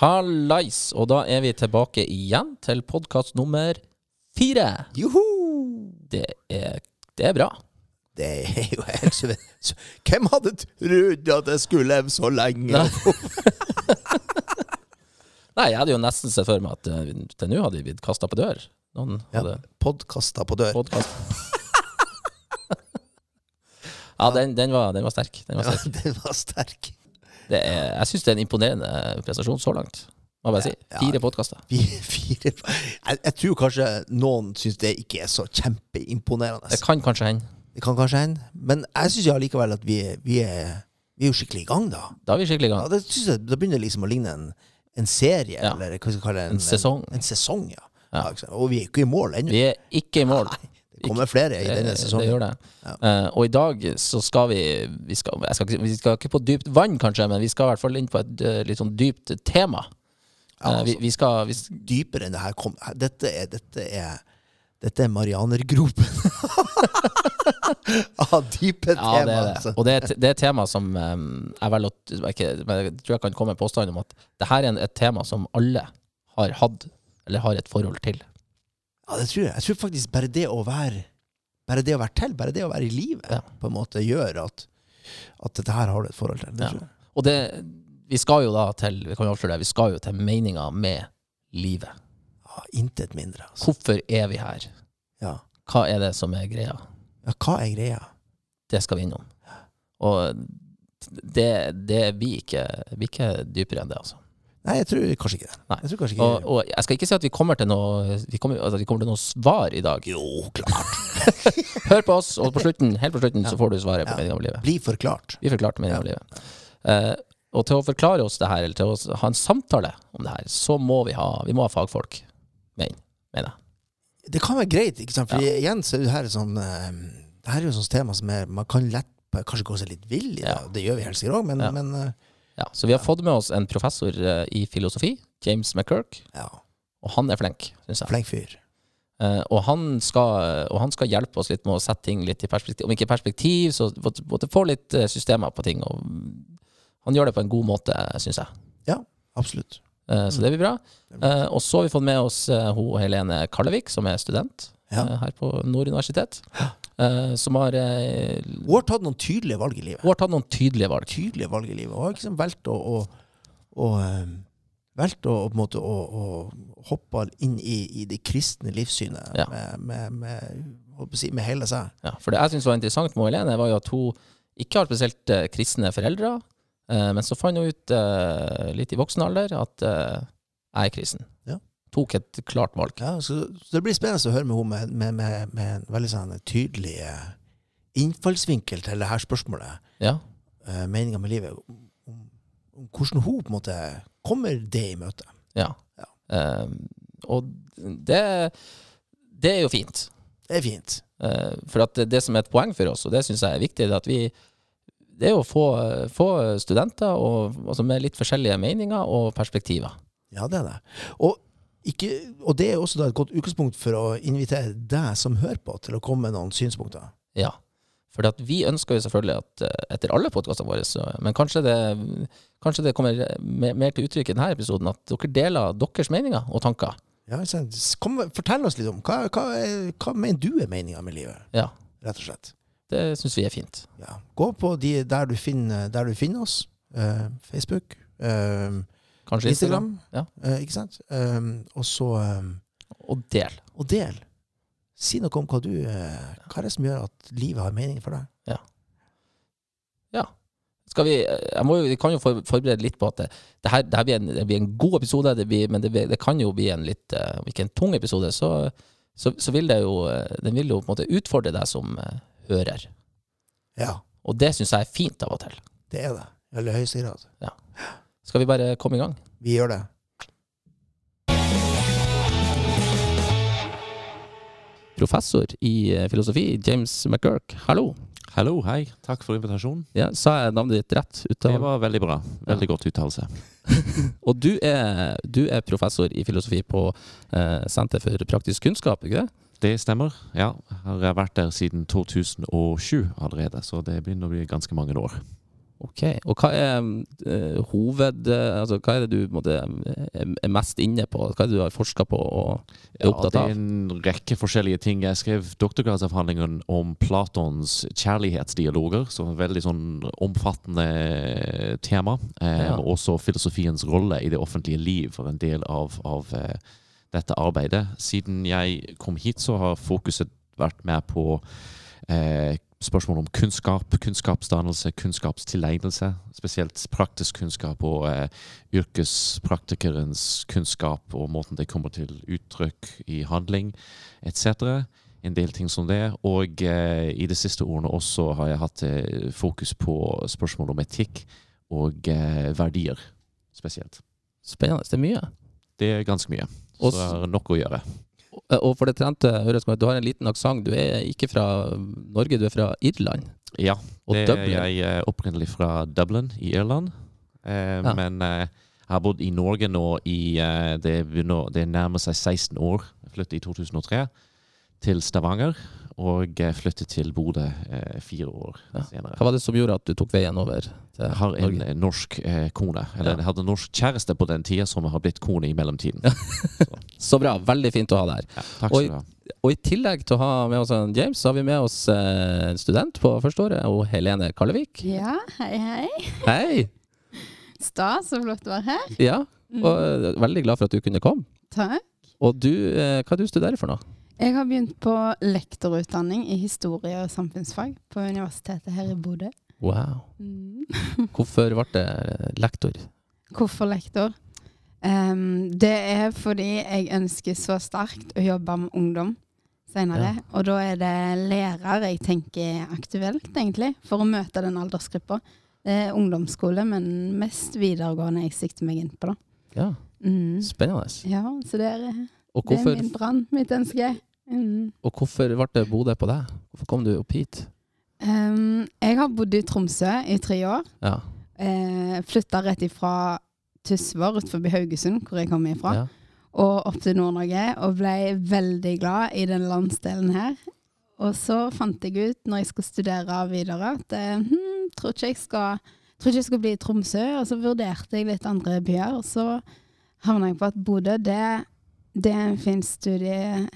Hallais! Og da er vi tilbake igjen til podkast nummer fire. Joho! Det er, det er bra. Det er jo helt så Hvem hadde trodd at jeg skulle leve så lenge? Nei, jeg hadde jo nesten sett for meg at eh, til nå hadde vi blitt kasta på dør. Noen Ja, hadde Podkasta på dør. Podcast. ja, den, den, var, den var sterk. Den var Ja, den var sterk. Det er, jeg syns det er en imponerende prestasjon så langt. Må jeg bare si. Ja. Fire podkaster. Fire, fire. Jeg, jeg tror kanskje noen syns det ikke er så kjempeimponerende. Det kan kanskje hende. Det kan kanskje hende. Men jeg syns allikevel at vi, vi, er, vi er jo skikkelig i gang, da. Da er vi skikkelig i Ja, gang. det, synes jeg, det begynner liksom å ligne en, en serie, Ja. eller hva skal vi kalle det? En sesong. En, en sesong, ja. Ja. ja. og vi er ikke i mål ennå. Vi er ikke i mål. Nei, det kommer flere i denne sesongen. det gjør det. Ja. Uh, og i dag så skal vi vi skal, skal, vi skal ikke på dypt vann, kanskje, men vi skal i hvert fall inn på et uh, litt sånn dypt tema. Ja, Eh, vi, altså. vi skal vi, dypere enn det her kom. Dette er, dette er, dette er Marianergropen. av dype tema, det det. altså. Og det er, et- det er et tema som um, jeg vel, ikke, jeg tror jeg kan komme med påstand om at det her er et tema som alle har hatt, eller har et forhold til. Ja, det tror jeg. Jeg tror faktisk bare det å være Bare det å være til, bare det å være i livet, Ja. på en måte gjør at, at dette her har du et forhold til. Det Ja. Og det, vi skal jo da til vi kan jo avsløre det, vi skal jo til meninga med livet. Ja, Intet mindre. Altså. Hvorfor er vi her? Ja. Hva er det som er greia? ja, hva er greia? Det skal vi innom. Og det, det vi ikke, ikke dypere enn det, altså. Nei, jeg tror kanskje ikke det. Jeg tror kanskje ikke Og, og jeg skal ikke si at vi kommer til noe vi kommer, altså, vi kommer til noe svar i dag. Jo, klart. Hør på oss, og på slutten, helt på slutten så får du svaret på meningen om livet. Bli forklart. Vi forklarte meninga om livet. Eh, og til å forklare oss det her, eller til å ha en samtale om det her, så må vi ha, vi må ha fagfolk. Men, mener jeg. Det kan være greit, ikke sant? For igjen så er det her sånn eh, Det her er jo sånt tema som er, man kan lett kanskje gå seg litt vill i. Ja. Det gjør vi helst i òg, men, men eh, Ja, så vi har fått med oss en professor eh, i filosofi, James McKirk, ja, og han er flink, syns jeg. flink fyr. Eh, og, han skal, og han skal hjelpe oss litt med å sette ting litt i perspektiv. Om ikke perspektiv, så måtte få litt eh, systemer på ting. Og han gjør det på en god måte, syns jeg. Ja, absolutt. Eh, så det blir bra. Eh, og så har vi fått med oss eh, hun Helene Kallevik, som er student Ja. eh, her på Nord universitet. Eh, som har, uh, Hun har tatt noen tydelige valg i livet. hun har tatt noen tydelige valg. Tydelige valg i livet. Hun har liksom valgt å, å, å eh, Valgt å, på en måte, å, å hoppe inn i, i det kristne livssynet Ja. med, med, med, si, med hele seg. Ja, for det jeg syns var interessant med Helene, var jo at hun ikke har spesielt eh, kristne foreldre. eh, men så fant hun ut eh, litt i voksen alder at jeg er kristen. Tok et klart valg. Ja, så, så det blir spennende å høre med henne med, med, med, med en veldig sånn tydelig eh, innfallsvinkel til det her spørsmålet. Ja. Uh, Meninga med livet. Om, om, om hvordan hun på en måte kommer det i møte. ja. Ja. Uh, og det, det er jo fint. Det er fint. Uh, for det, det som er et poeng for oss, og det syns jeg er viktig, det er at vi det er å få, få studenter og, altså med litt forskjellige meninger og perspektiver. Ja, det er det. Og, ikke, og det er også et godt utgangspunkt for å invitere deg som hører på, til å komme med noen synspunkter. Ja. For vi ønsker jo selvfølgelig at eh, etter alle podkastene våre, så, men kanskje det, kanskje det kommer mer, mer til uttrykk i denne episoden, at dere deler deres meninger og tanker. Ja. Kom, fortell oss litt om hva, hva, hva mener du er meninga med livet, Ja, rett og slett. det syns vi er fint. Ja. Gå på de der du finner, der du finner oss. Eh, Facebook, eh, Kanskje Instagram, Ja. eh, ikke sant? Um, og så um, Og del. Og del. Si noe om hva du eh, Hva er det som gjør at livet har mening for deg? Skal vi, må vi kan jo forberede litt på at det, det, her, det her blir en, det blir en god episode, blir, men det, det kan jo bli en litt eh, Om ikke en tung episode, så, så, så vil det jo Den vil jo på en måte utfordre deg som hører. Ja, Og det syns jeg er fint av og til. det er det. I aller høyeste grad. Skal vi bare komme i gang? Vi gjør det. Professor i eh, filosofi, James McGurk, hallo. Hallo, hei. Takk for invitasjonen. Ja, sa jeg navnet ditt rett? Det var veldig bra. Veldig godt uttalelse. Og du er, du er professor i filosofi på eh, Senter for praktisk kunnskap, ikke det? Det stemmer. Ja, jeg har vært der siden 2007 allerede, så det begynner å bli ganske mange år. Ok. Og hva er uh, hoved... Uh, altså, hva er det du måte, er, mest inne på? Hva er det du har forska på og er opptatt av? det er en rekke forskjellige ting. Jeg skrev doktorgradsavhandlingen om Platons kjærlighetsdialoger, som er et veldig sånn omfattende tema. Eh, Ja. og Også filosofiens rolle i det offentlige liv var en del av, av eh, dette arbeidet. Siden jeg kom hit, så har fokuset vært mer på eh, spørsmål om kunnskap, kunnskapsdannelse, kunnskapstilegnelse. Spesielt praktisk kunnskap og eh, yrkespraktikerens kunnskap og måten det kommer til uttrykk i handling etc. En del ting som det. Og eh, i de siste årene også har jeg hatt eh, fokus på spørsmål om etikk og eh, verdier spesielt. Spennende. Det er mye. Det er ganske mye. Så det er nok å gjøre. Og- Og for det trente høres du har en liten aksent. Du er ikke fra Norge, du er fra Irland. Ja, det, Dublin. jeg er opprinnelig fra Dublin i Irland. Eh, Ja. Men eh, jeg har bodd i Norge nå i eh, det, begynner, det nærmer seg 16 år. Jeg flyttet i 2003 til Stavanger, og flyttet til Bodø eh, fire år Ja. senere. Hva var det som gjorde at du tok veien over til Jeg har en Norge? eh, norsk eh, kone. Eller Ja. jeg hadde en norsk kjæreste på den tida som har blitt kone i mellomtiden. Så bra. Veldig fint å ha deg her. Ja, takk skal du ha. Og i tillegg til å ha med oss en James, så har vi med oss eh, en student på førsteåret, og Helene Kallevik. Ja, hei, hei. Hei! Stas og flott å være her. Ja, og mm. veldig glad for at du kunne komme. Takk. Og du, eh, hva er det du studerer for noe? Jeg har begynt på lektorutdanning i historie og samfunnsfag på Universitetet her i Bodø. Wow. Mm. Hvorfor ble det lektor? Hvorfor lektor? Um, det er fordi jeg ønsker så sterkt å jobbe med ungdom senere. Ja. Og da er det lærer jeg tenker er aktuelt, egentlig, for å møte den aldersgruppa. Det er ungdomsskole, men mest videregående jeg sikter meg inn på, da. Ja, Mm. spennende. Ja, så det er, Og det er hvorfor, min brann, mitt ønske. Mm. og hvorfor ble det Bodø på deg? Hvorfor kom du opp hit? Um, jeg har bodd i Tromsø i tre år. Ja, Uh, Flytta rett ifra Tysvær utenfor Haugesund, hvor jeg kommer ifra, ja. og opp til Nord-Norge. Og ble veldig glad i den landsdelen her. Og så fant jeg ut, når jeg skulle studere videre, at eh, hm, tror ikke jeg skal tror ikke jeg skal bli i Tromsø. Og så vurderte jeg litt andre byer, og så havna jeg på at Bodø, det, det er en fin studie,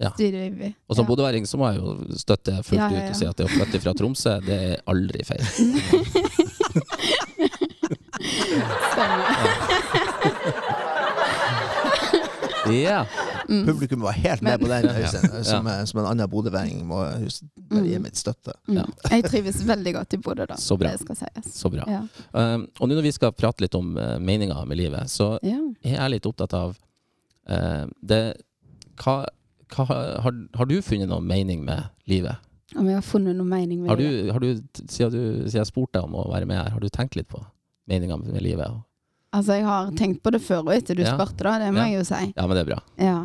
Ja. studieby. Og som Ja. bodøværing så må jeg jo støtte fullt Ja, ja, ut og si at det å flytte fra Tromsø, det er aldri feil. Stemmer. Ja. Mm. Publikum var helt med på den, Øystein. Som, eh, som en annen bodøværing må huske- bare gi Mm. mitt støtte. Ja. Mm. Jeg trives veldig godt i Bodø, da. Så bra. Det skal sies. Så bra. Ja. Um, og nå når vi skal prate litt om uh, meninga med livet, så ja. er jeg litt opptatt av eh, det Hva, hva har, har du funnet noen mening med livet? Om jeg har funnet noe mening med Har det. livet? har du, siden, du siden jeg spurte deg om å være med her, har du tenkt litt på meninga med livet? Altså, jeg har tenkt på det før og etter du Ja. spurte, da. Det må Ja. jeg jo si. Ja, men det er bra. Ja.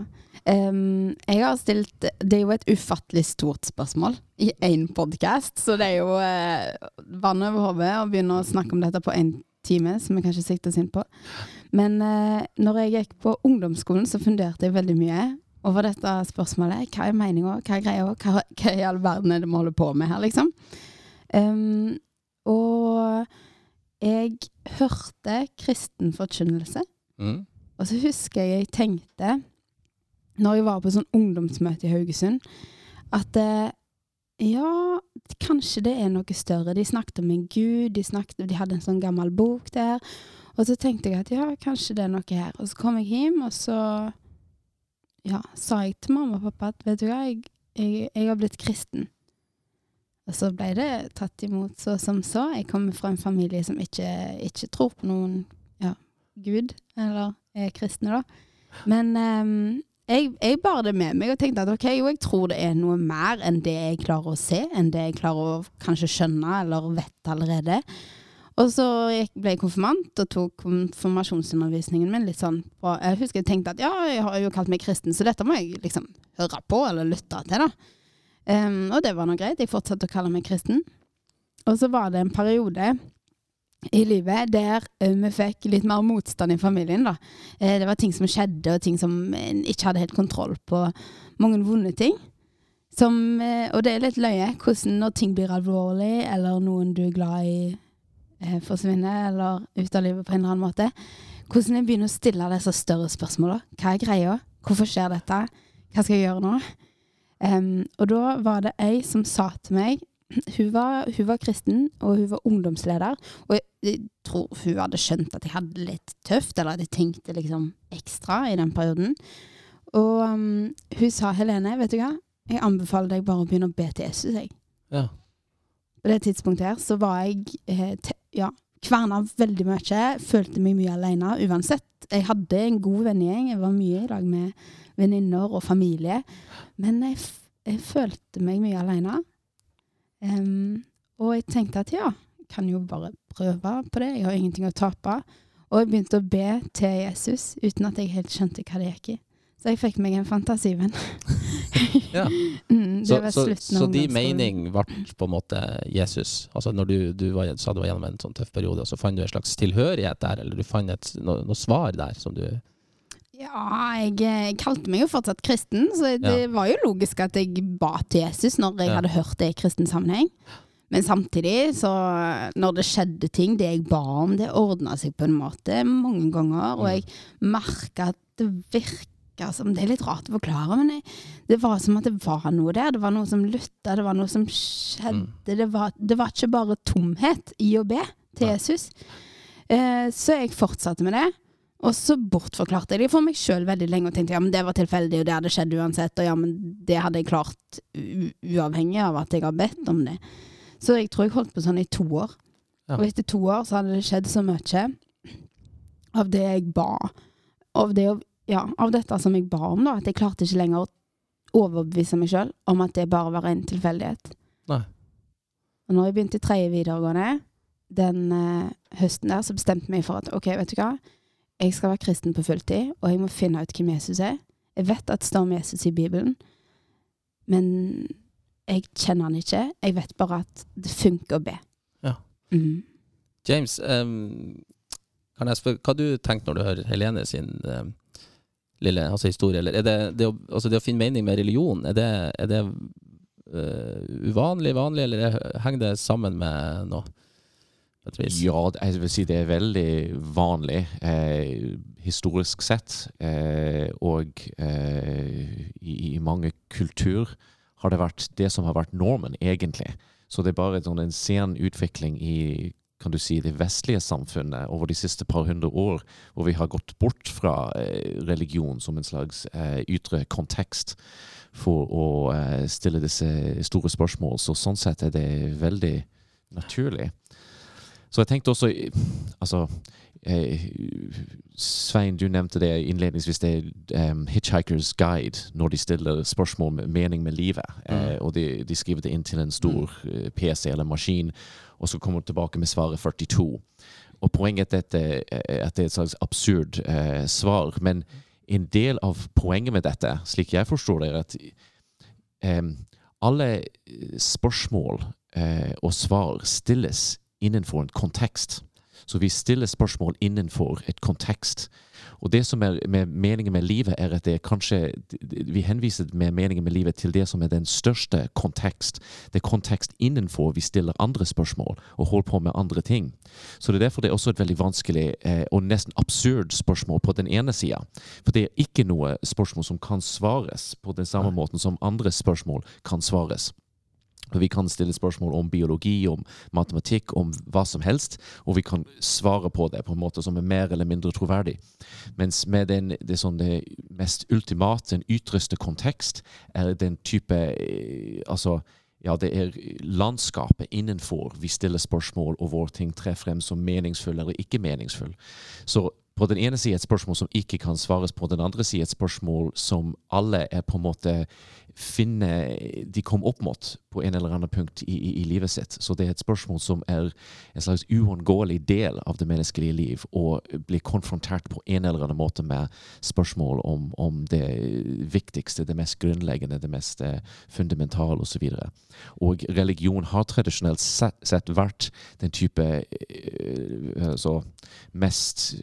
Um, jeg har stilt Det er jo et ufattelig stort spørsmål i én podkast, så det er jo eh, vann over hodet å begynne å snakke om dette på én time, som vi kanskje sikter oss inn på. Men eh, når jeg gikk på ungdomsskolen, så funderte jeg veldig mye over dette spørsmålet. Hva er meninga, hva er greia, hva, hva i all verden er det vi holder på med her, liksom? Um, og jeg hørte kristen forkynnelse. Mm. Og så husker jeg jeg tenkte, når jeg var på sånn ungdomsmøte i Haugesund, at eh, ja, kanskje det er noe større. De snakket om en gud, de, snakket, de hadde en sånn gammel bok der. Og så tenkte jeg at ja, kanskje det er noe her. Og så kom jeg hjem, og så ja, sa jeg til mamma og pappa at vet du hva, jeg, jeg, jeg har blitt kristen. Og så ble det tatt imot så som så. Jeg kommer fra en familie som ikke, ikke tror på noen ja, gud, eller er kristne, da. Men um, jeg, jeg bar det med meg og tenkte at ok, jo, jeg tror det er noe mer enn det jeg klarer å se, enn det jeg klarer å kanskje skjønne eller vet allerede. Og så ble jeg konfirmant og tok konfirmasjonsundervisningen min litt sånn på Jeg husker jeg tenkte at ja, jeg har jo kalt meg kristen, så dette må jeg liksom høre på eller lytte til, da. Um, og det var nå greit. Jeg fortsatte å kalle meg kristen. Og så var det en periode i livet der eh, vi fikk litt mer motstand i familien. da. Eh, det var ting som skjedde, og ting som en ikke hadde helt kontroll på. Mange vonde ting. Som, eh, og det er litt løye hvordan når ting blir alvorlig, eller noen du er glad i eh, forsvinner eller ut av livet på en eller annen måte, hvordan jeg begynner å stille disse større spørsmåla. Hva er greia? Hvorfor skjer dette? Hva skal jeg gjøre nå? Um, og da var det ei som sa til meg hun var, hun var kristen, og hun var ungdomsleder. Og jeg, tror hun hadde skjønt at jeg hadde det litt tøft, eller at jeg tenkte liksom ekstra i den perioden. Og um, hun sa Helene, vet du hva, jeg anbefaler deg bare å begynne å be til Jesus, jeg. Ja. På det tidspunktet her så var jeg eh, ja, kverna veldig mye. Følte meg mye alene uansett. Jeg hadde en god vennegjeng. Jeg var mye i dag med venninner og familie. Men jeg, jeg følte meg mye alene. Um, og jeg tenkte at ja, jeg kan jo bare prøve på det. Jeg har ingenting å tape. Og jeg begynte å be til Jesus uten at jeg helt skjønte hva det gikk i. Så jeg fikk meg en fantasivenn. Ja. mm, Så, så, så din mening ble på en måte Jesus? Altså når du, du var, sa du var gjennom en sånn tøff periode, og så fant du en slags tilhørighet der, eller du fant et, noe, noe svar der som du Ja, jeg, jeg kalte meg jo fortsatt kristen, så det Ja. var jo logisk at jeg ba til Jesus når jeg Ja. hadde hørt det i kristen sammenheng. Men samtidig, så når det skjedde ting, det jeg ba om, det ordna seg på en måte mange ganger, og Mm. jeg merka at det virka som Det er litt rart å forklare, men jeg, det var som at det var noe der. Det var noe som lutta, det var noe som skjedde. Mm. Det, var, det var ikke bare tomhet i å be til Nei. Jesus. Eh, så jeg fortsatte med det. Og så bortforklarte jeg det for meg sjøl veldig lenge og tenkte ja, men det var tilfeldig, og det hadde skjedd uansett, og ja, men det hadde jeg klart uavhengig av at jeg har bedt om det. Så jeg tror jeg holdt på sånn i to år. Ja. Og etter to år så hadde det skjedd så mye av det jeg ba. Av, det, å- ja, av dette som jeg ba om, da, at jeg klarte ikke lenger å overbevise meg sjøl om at det bare var en tilfeldighet. Nei. Og når jeg begynte i tredje videregående, den uh, høsten der, så bestemte jeg meg for at ok, vet du hva, jeg skal være kristen på fulltid, og jeg må finne ut hvem Jesus er. Jeg vet at det står om Jesus i Bibelen, men jeg kjenner han ikke. Jeg vet bare at det funker å be. Ja. Mm. James, um, kan jeg spørre hva du tenker når du hører Helene sin em, lille altså historie? Eller er det, det, å, altså det å finne mening med religion, er det, er det uh, uvanlig, vanlig, eller er- henger det sammen med noe? Ja, jeg vil si det er veldig vanlig eh, historisk sett. Eh, og eh, i, i mange kultur har det vært det som har vært normen, egentlig. Så det er bare sånn en sen utvikling i kan du si, det vestlige samfunnet over de siste par hundre år, hvor vi har gått bort fra eh, religion som en slags eh, ytre kontekst for å eh, stille disse store spørsmål. Så sånn sett er det veldig naturlig. Så jeg tenkte også Altså eh, Svein, du nevnte det innledningsvis. Det er um, Hitchhiker's Guide når de stiller spørsmål om mening med livet. Eh, og de, de skriver det inn til en stor eh, PC eller maskin, og så kommer hun tilbake med svaret 42. Og poenget er at det, er at det er et slags absurd eh, svar. Men en del av poenget med dette, slik jeg forstår det, er at eh, alle eh, spørsmål eh, og svar stilles innenfor en kontekst. Så vi stiller spørsmål innenfor et kontekst. Og det som er med meningen med livet, er at det er kanskje Vi henviser med meningen med livet til det som er den største kontekst. Det er kontekst innenfor vi stiller andre spørsmål og holder på med andre ting. Så det er derfor det er også et veldig vanskelig eh, og nesten absurd spørsmål på den ene sida. For det er ikke noe spørsmål som kan svares på den samme måten som andre spørsmål kan svares. Vi kan stille spørsmål om biologi, om matematikk, om hva som helst, og vi kan svare på det på en måte som er mer eller mindre troverdig. Mens med den, det, sånn, det mest ultimate, den ytreste kontekst, er den type eh, Altså, ja, det er landskapet innenfor vi stiller spørsmål, og hvor ting trer frem som meningsfull eller ikke meningsfull. Så på den ene siden et spørsmål som ikke kan svares på, den andre siden et spørsmål som alle er på en måte finne De kom opp mot på en eller annen punkt i, i, i livet sitt. Så det er et spørsmål som er en slags uunngåelig del av det menneskelige liv, og blir konfrontert på en eller annen måte med spørsmål om, om det viktigste, det mest grunnleggende, det mest eh, fundamentale osv. Og religion har tradisjonelt sett, vært den type altså, mest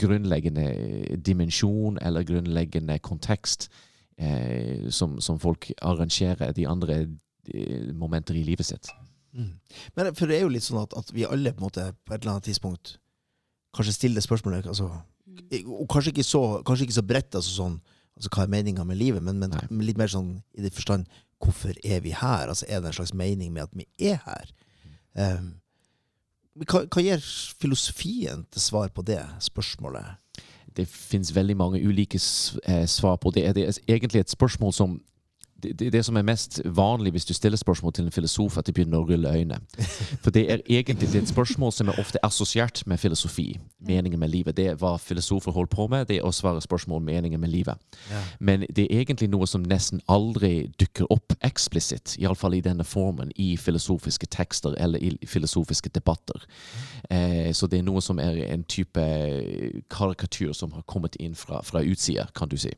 grunnleggende dimensjon eller grunnleggende kontekst eh, som, som folk arrangerer de andre eh, momenter i livet sitt. Mm. Men for det er jo litt sånn at, at vi alle på en måte på et eller annet tidspunkt kanskje stiller spørsmålet altså, og kanskje ikke så, kanskje ikke så bredt, altså sånn altså hva er meninga med livet, men, men Nei. litt mer sånn i det forstand hvorfor er vi her? Altså Er det en slags mening med at vi er her? Um, hva, hva gir filosofien til svar på det spørsmålet? Det finnes veldig mange ulike eh, svar på det. Det er egentlig et spørsmål som det, det, som er mest vanlig hvis du stiller spørsmål til en filosof, at de begynner å rulle øyne. For det er egentlig det er et spørsmål som er ofte assosiert med filosofi. Meningen med livet. Det er hva filosofer holder på med, det er å svare spørsmål om meningen med livet. Men det er egentlig noe som nesten aldri dukker opp eksplisitt, iallfall i denne formen, i filosofiske tekster eller i filosofiske debatter. Eh, så det er noe som er en type karikatur som har kommet inn fra, fra utsida, kan du si.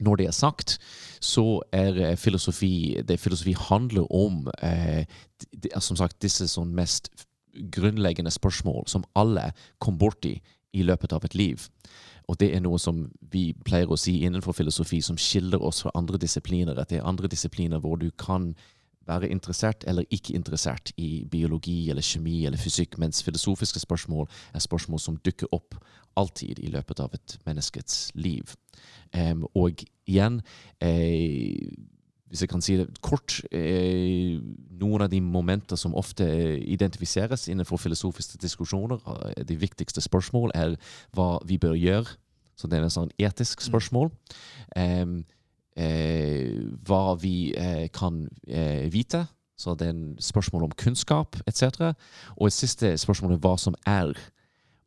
Når det er sagt, så er eh, filosofi Det filosofi handler om, eh, d- d- som sagt, disse sånn mest grunnleggende spørsmål som alle kom borti i løpet av et liv. Og det er noe som vi pleier å si innenfor filosofi som skiller oss fra andre disipliner. At det er andre disipliner hvor du kan være interessert eller ikke interessert i biologi eller kjemi eller fysikk, mens filosofiske spørsmål er spørsmål som dukker opp alltid i løpet av et menneskets liv. Um, og igjen, eh, hvis jeg kan si det kort, eh, noen av de momenter som ofte identifiseres innenfor filosofiske diskusjoner, eh, de viktigste spørsmål, er hva vi bør gjøre. Så det er et sånn etisk spørsmål. Em, eh, hva vi eh, kan eh, vite. Så det er en spørsmål om kunnskap etc. Og et siste spørsmål er hva som er.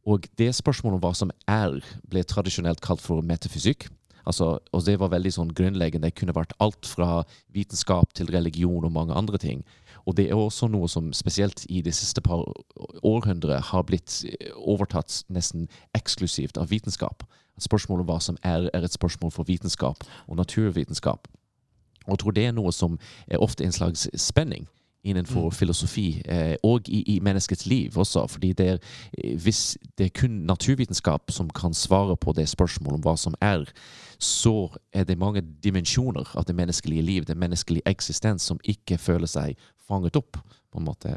Og det spørsmålet om hva som er, ble tradisjonelt kalt for metafysikk. Altså, og det var veldig sånn grunnleggende. Det kunne vært alt fra vitenskap til religion og mange andre ting. Og det er også noe som spesielt i de siste par århundre har blitt eh, overtatt nesten eksklusivt av vitenskap. Spørsmålet om hva som er, er et spørsmål for vitenskap og naturvitenskap. Og jeg tror det er noe som er ofte en slags spenning innenfor filosofi, eh, og i, i menneskets liv også. Fordi det er, eh, hvis det er kun naturvitenskap som kan svare på det spørsmålet om hva som er, så er det mange dimensjoner av det menneskelige liv, det menneskelige eksistens, som ikke føler seg fanget opp. På en måte.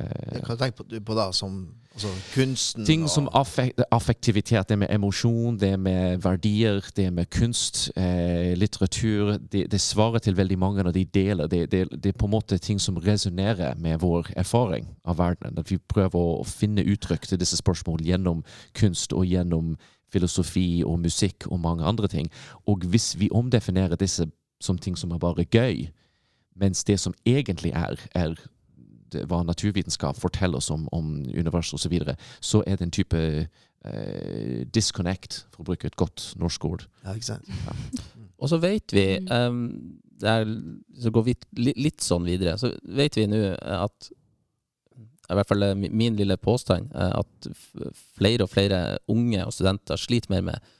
Hva tenker du på da, som altså, kunsten Ting som affekt, affektivitet, det med emosjon, det med verdier, det med kunst, eh, litteratur, det, det svarer til veldig mange av de deler. Det, det, det er på en måte ting som resonerer med vår erfaring av verden. At vi prøver å finne uttrykk til disse spørsmålene gjennom kunst og gjennom filosofi og musikk og mange andre ting. Og hvis vi omdefinerer disse som ting som er bare gøy, mens det som egentlig er, er hva naturvitenskap forteller oss om, om universet osv., så, videre, så er det en type eh, disconnect, for å bruke et godt norsk ord. Ja, ikke sant? Og så vet vi, um, det er, så går vi litt sånn videre, så vet vi nå at i hvert fall eh, min lille påstand, eh, at flere og flere unge og studenter sliter mer med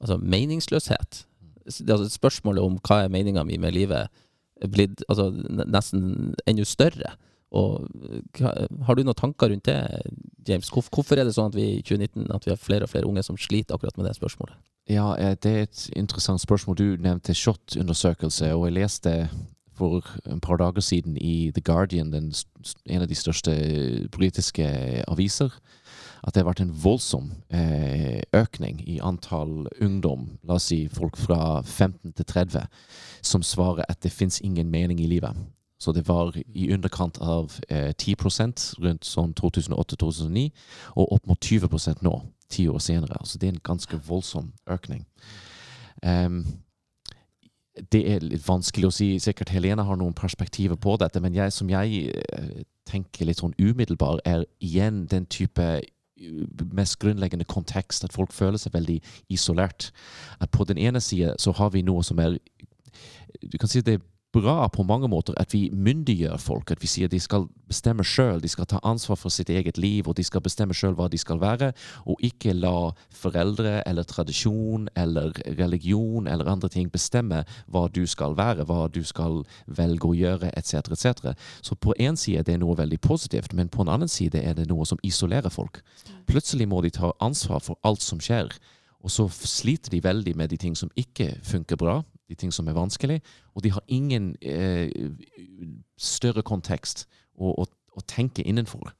altså, meningsløshet. Det altså spørsmålet om hva er meninga mi med livet, er blitt altså, nesten enda større. Og eh, Har du noen tanker rundt det, James? Hvorfor er det sånn at vi i 2019 at vi har flere og flere unge som sliter akkurat med det spørsmålet? Ja, eh, det er et interessant spørsmål. Du nevnte SHoT-undersøkelse, og jeg leste for et par dager siden i The Guardian, den, en av de største politiske aviser, at det har vært en voldsom eh, økning i antall ungdom, la oss si folk fra 15 til 30, som svarer at det fins ingen mening i livet. Så det var i underkant av eh, 10% rundt sånn 2008-2009, og opp mot 20 nå, ti år senere. Så det er en ganske voldsom økning. Um, det er litt vanskelig å si. Sikkert Helena har noen perspektiver på dette, men jeg, som jeg eh, tenker litt sånn umiddelbar, er igjen den type eh, mest grunnleggende kontekst, at folk føler seg veldig isolert. At på den ene side så har vi noe som er Du kan si det er bra på mange måter at vi myndiggjør folk. At vi sier de skal bestemme sjøl, de skal ta ansvar for sitt eget liv, og de skal bestemme sjøl hva de skal være, og ikke la foreldre eller tradisjon eller religion eller andre ting bestemme hva du skal være, hva du skal velge å gjøre, etc., etc. Så på én side er det noe veldig positivt, men på en annen side er det noe som isolerer folk. Plutselig må de ta ansvar for alt som skjer, og så sliter de veldig med de ting som ikke funker bra, de ting som er vanskelig, og de har ingen eh, større kontekst å, å, å tenke innenfor.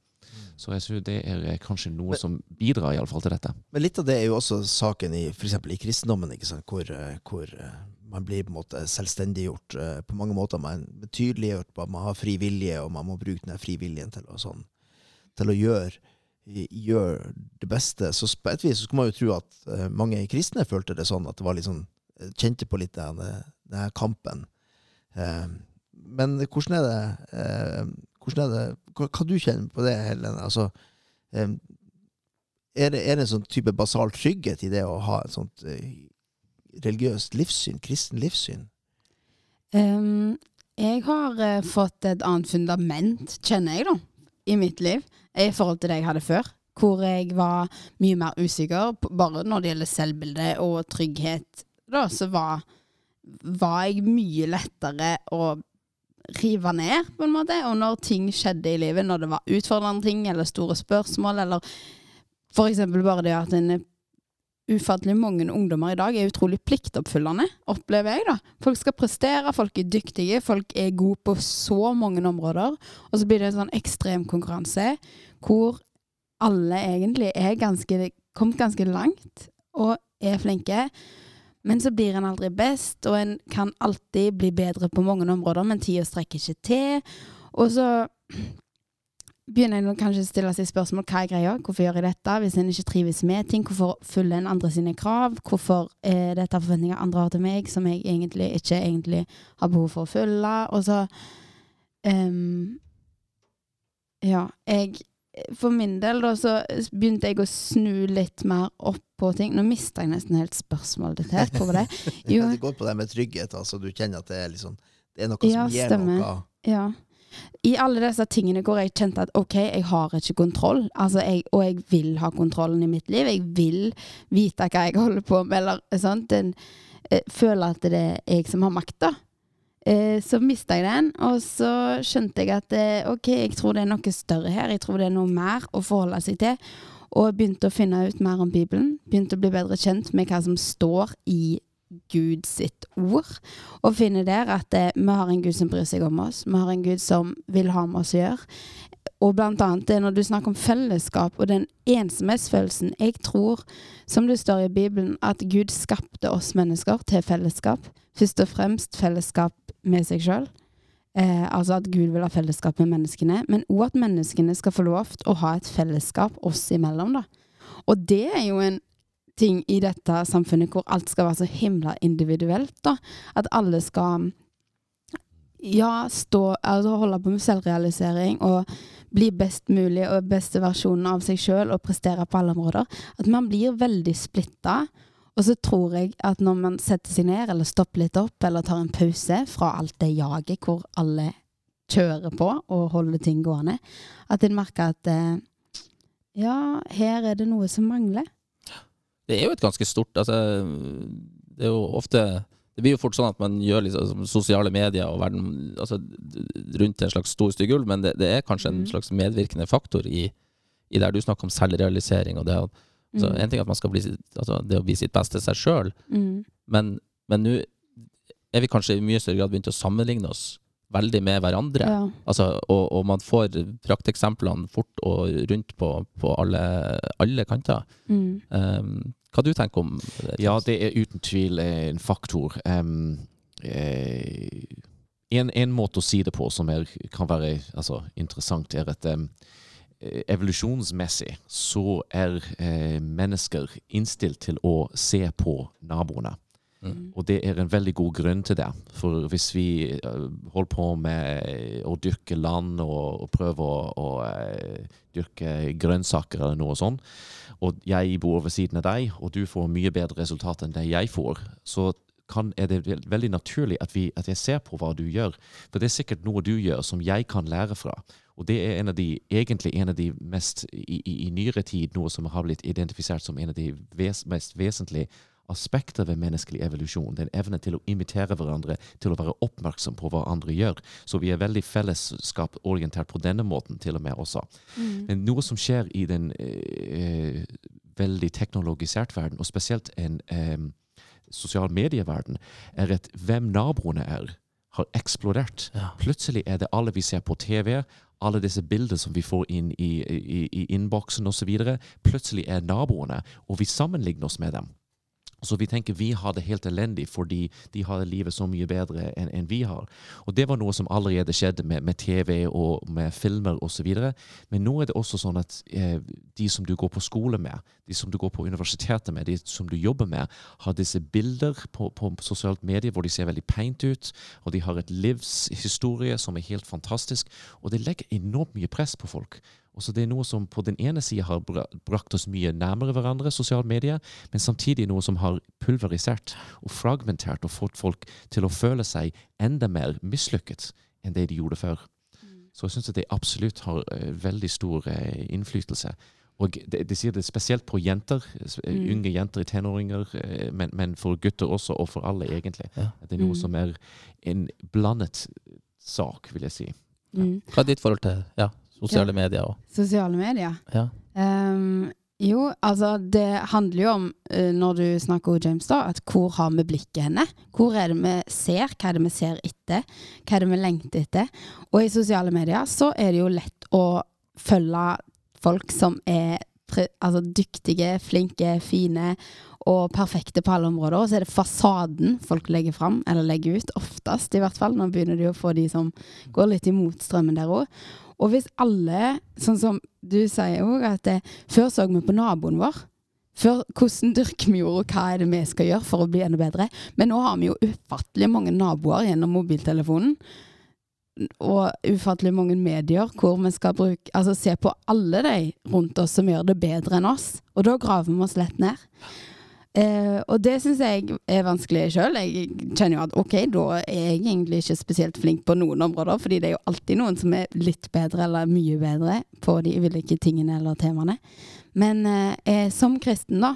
Så jeg tror det er eh, kanskje noe som bidrar i alle fall til dette. Men litt av det er jo også saken i f.eks. i kristendommen, ikke? Hvor, eh, hvor eh, man blir på en måte selvstendiggjort på mange måter. Man er tydeliggjort på at man har fri vilje, og man må bruke den frivilligen til å, sånn, til å gjøre, gjøre det beste. Så på et vis så skulle man jo tro at mange kristne følte det sånn, at det var litt sånn Kjente på litt denne, denne kampen. Eh, men hvordan er det eh, hvordan er det, hva, du kjenner på det, Helene? Altså, eh, er, det, er det en sånn type basal trygghet i det å ha et sånt eh, religiøst livssyn, kristen livssyn? Um, jeg har eh, fått et annet fundament, kjenner jeg, da, i mitt liv, i forhold til det jeg hadde før. Hvor jeg var mye mer usikker, bare når det gjelder selvbilde og trygghet. Da, så var, var jeg mye lettere å rive ned, på en måte. Og når ting skjedde i livet, når det var utfordrende ting eller store spørsmål, eller eksempel bare det at en ufattelig mange ungdommer i dag er utrolig pliktoppfyllende, opplever jeg, da. Folk skal prestere, folk er dyktige, folk er gode på så mange områder. Og så blir det en sånn ekstrem konkurranse hvor alle egentlig er ganske kommet ganske langt og er flinke. Men så blir en aldri best, og en kan alltid bli bedre på mange områder, men tida strekker ikke til. Og så begynner en kanskje å stille seg spørsmål hva er greia, hvorfor gjør jeg dette? Hvis en ikke trives med ting, hvorfor følger en andre sine krav? Hvorfor er dette forventninger andre har til meg, som jeg egentlig ikke egentlig har behov for å følge? Og så um, Ja, jeg For min del, da, så begynte jeg å snu litt mer opp på ting. Nå mista jeg nesten helt spørsmålet ditt her. Hvor det? Jo. Det går på det med trygghet. altså Du kjenner at det er, liksom, det er noe Ja, som gir stemmer. noe. Ja. I alle disse tingene hvor jeg kjente at ok, jeg har ikke kontroll, altså jeg, og jeg vil ha kontrollen i mitt liv. Jeg vil vite hva jeg holder på med, eller sånt. Den, eh, føler at det er jeg som har makta. Eh, så mista jeg den, og så skjønte jeg at eh, ok, jeg tror det er noe større her. Jeg tror det er noe mer å forholde seg til. Og begynte å finne ut mer om Bibelen. Begynte å bli bedre kjent med hva som står i Gud sitt ord. Og finne der at eh, vi har en Gud som bryr seg om oss. Vi har en Gud som vil ha med oss å gjøre. Og blant annet det når du snakker om fellesskap og den ensomhetsfølelsen. Jeg tror, som det står i Bibelen, at Gud skapte oss mennesker til fellesskap. Først og fremst fellesskap med seg sjøl. Eh, altså at Gud vil ha fellesskap med menneskene, men òg at menneskene skal få lov til å ha et fellesskap oss imellom. da. Og det er jo en ting i dette samfunnet hvor alt skal være så himla individuelt. da. At alle skal ja, stå, altså holde på med selvrealisering og bli best mulig og beste versjonen av seg sjøl og prestere på alle områder. At man blir veldig splitta. Og så tror jeg at når man setter seg ned, eller stopper litt opp, eller tar en pause fra alt det jaget hvor alle kjører på og holder ting gående, at en merker at eh, ja, her er det noe som mangler. Det er jo et ganske stort altså, Det er jo ofte Det blir jo fort sånn at man gjør liksom sosiale medier og verden altså, rundt en slags stor stygg ulv, men det, det er kanskje en Mhm. slags medvirkende faktor i, i der du snakker om selvrealisering. og det, altså, Mm. En ting er at man skal bli altså, det å bli sitt beste seg sjøl, Mm. men men nå er vi kanskje i mye større grad begynt å sammenligne oss veldig med hverandre. Ja. Altså, og, og man får prakteksemplene fort og rundt på, på alle, alle kanter. Mm. Um, hva du tenker om det? Ja, det er uten tvil eh, en faktor. Um, eh, en, en måte å si det på som er, kan være altså, interessant, er at eh, evolusjonsmessig så er eh, mennesker innstilt til å se på naboene. Mm. Og det er en veldig god grunn til det. For hvis vi eh, holder på med å dyrke land og, og prøve å, å eh, dyrke grønnsaker eller noe sånt, og jeg bor ved siden av deg, og du får mye bedre resultat enn det jeg får, så kan, er det veldig naturlig at, vi, at jeg ser på hva du gjør. For det er sikkert noe du gjør som jeg kan lære fra. Og det er en de, egentlig en av de mest i, i, i nyere tid, noe som har blitt identifisert som en av de ves, mest vesentlige aspekter ved menneskelig evolusjon. Den evnen til å imitere hverandre, til å være oppmerksom på hva andre gjør. Så vi er veldig fellesskaporientert på denne måten, til og med også. Mm. Men noe som skjer i den eh, veldig teknologisert verden, og spesielt en eh, sosial medieverden, er at hvem naboene er, har eksplodert. Ja. Plutselig er det alle vi ser på TV, alle disse bildene som vi får inn i, i, i innboksen osv., plutselig er naboene, og vi sammenligner oss med dem. Så vi tenker vi har det helt elendig fordi de har livet så mye bedre enn en vi har. Og det var noe som allerede skjedde med, med TV og med filmer osv. Men nå er det også sånn at eh, de som du går på skole med, de som du går på universitetet med, de som du jobber med, har disse bilder på, på sosialt medie hvor de ser veldig pent ut, og de har et livshistorie som er helt fantastisk. Og det legger enormt mye press på folk. Og så Det er noe som på den ene sida har brakt oss mye nærmere hverandre, sosiale medier, men samtidig noe som har pulverisert og fragmentert og fått folk til å føle seg enda mer mislykket enn det de gjorde før. Så jeg syns det absolutt har eh, veldig stor eh, innflytelse. Og de, de sier det spesielt på jenter, eh, Mm. unge jenter, tenåringer, eh, men, men for gutter også, og for alle, egentlig. Ja. Det er noe Mm. som er en blandet sak, vil jeg si. Ja. Hva er ditt forhold til ja, sosiale medier? òg. Sosiale medier. ja. Um, jo, altså det handler jo om, eh, når du snakker om James, da, at hvor har vi blikket henne? Hvor er det vi ser? Hva er det vi ser etter? Hva er det vi lengter etter? Og i sosiale medier så er det jo lett å følge folk som er altså dyktige, flinke, fine og perfekte på alle områder. Og så er det fasaden folk legger fram, eller legger ut, oftest i hvert fall. Nå begynner de å få de som går litt imot strømmen der òg. Og hvis alle, sånn som du sier òg, at det, før så vi på naboen vår. Før, hvordan dyrker vi jord, og hva er det vi skal gjøre for å bli enda bedre? Men nå har vi jo ufattelig mange naboer gjennom mobiltelefonen. Og ufattelig mange medier hvor vi skal bruke, altså se på alle de rundt oss som gjør det bedre enn oss. Og da graver vi oss lett ned. Eh, og det syns jeg er vanskelig sjøl. Jeg kjenner jo at ok, da er jeg egentlig ikke spesielt flink på noen områder, fordi det er jo alltid noen som er litt bedre eller mye bedre på de ulike tingene eller temaene. Men eh, eh, som kristen, da,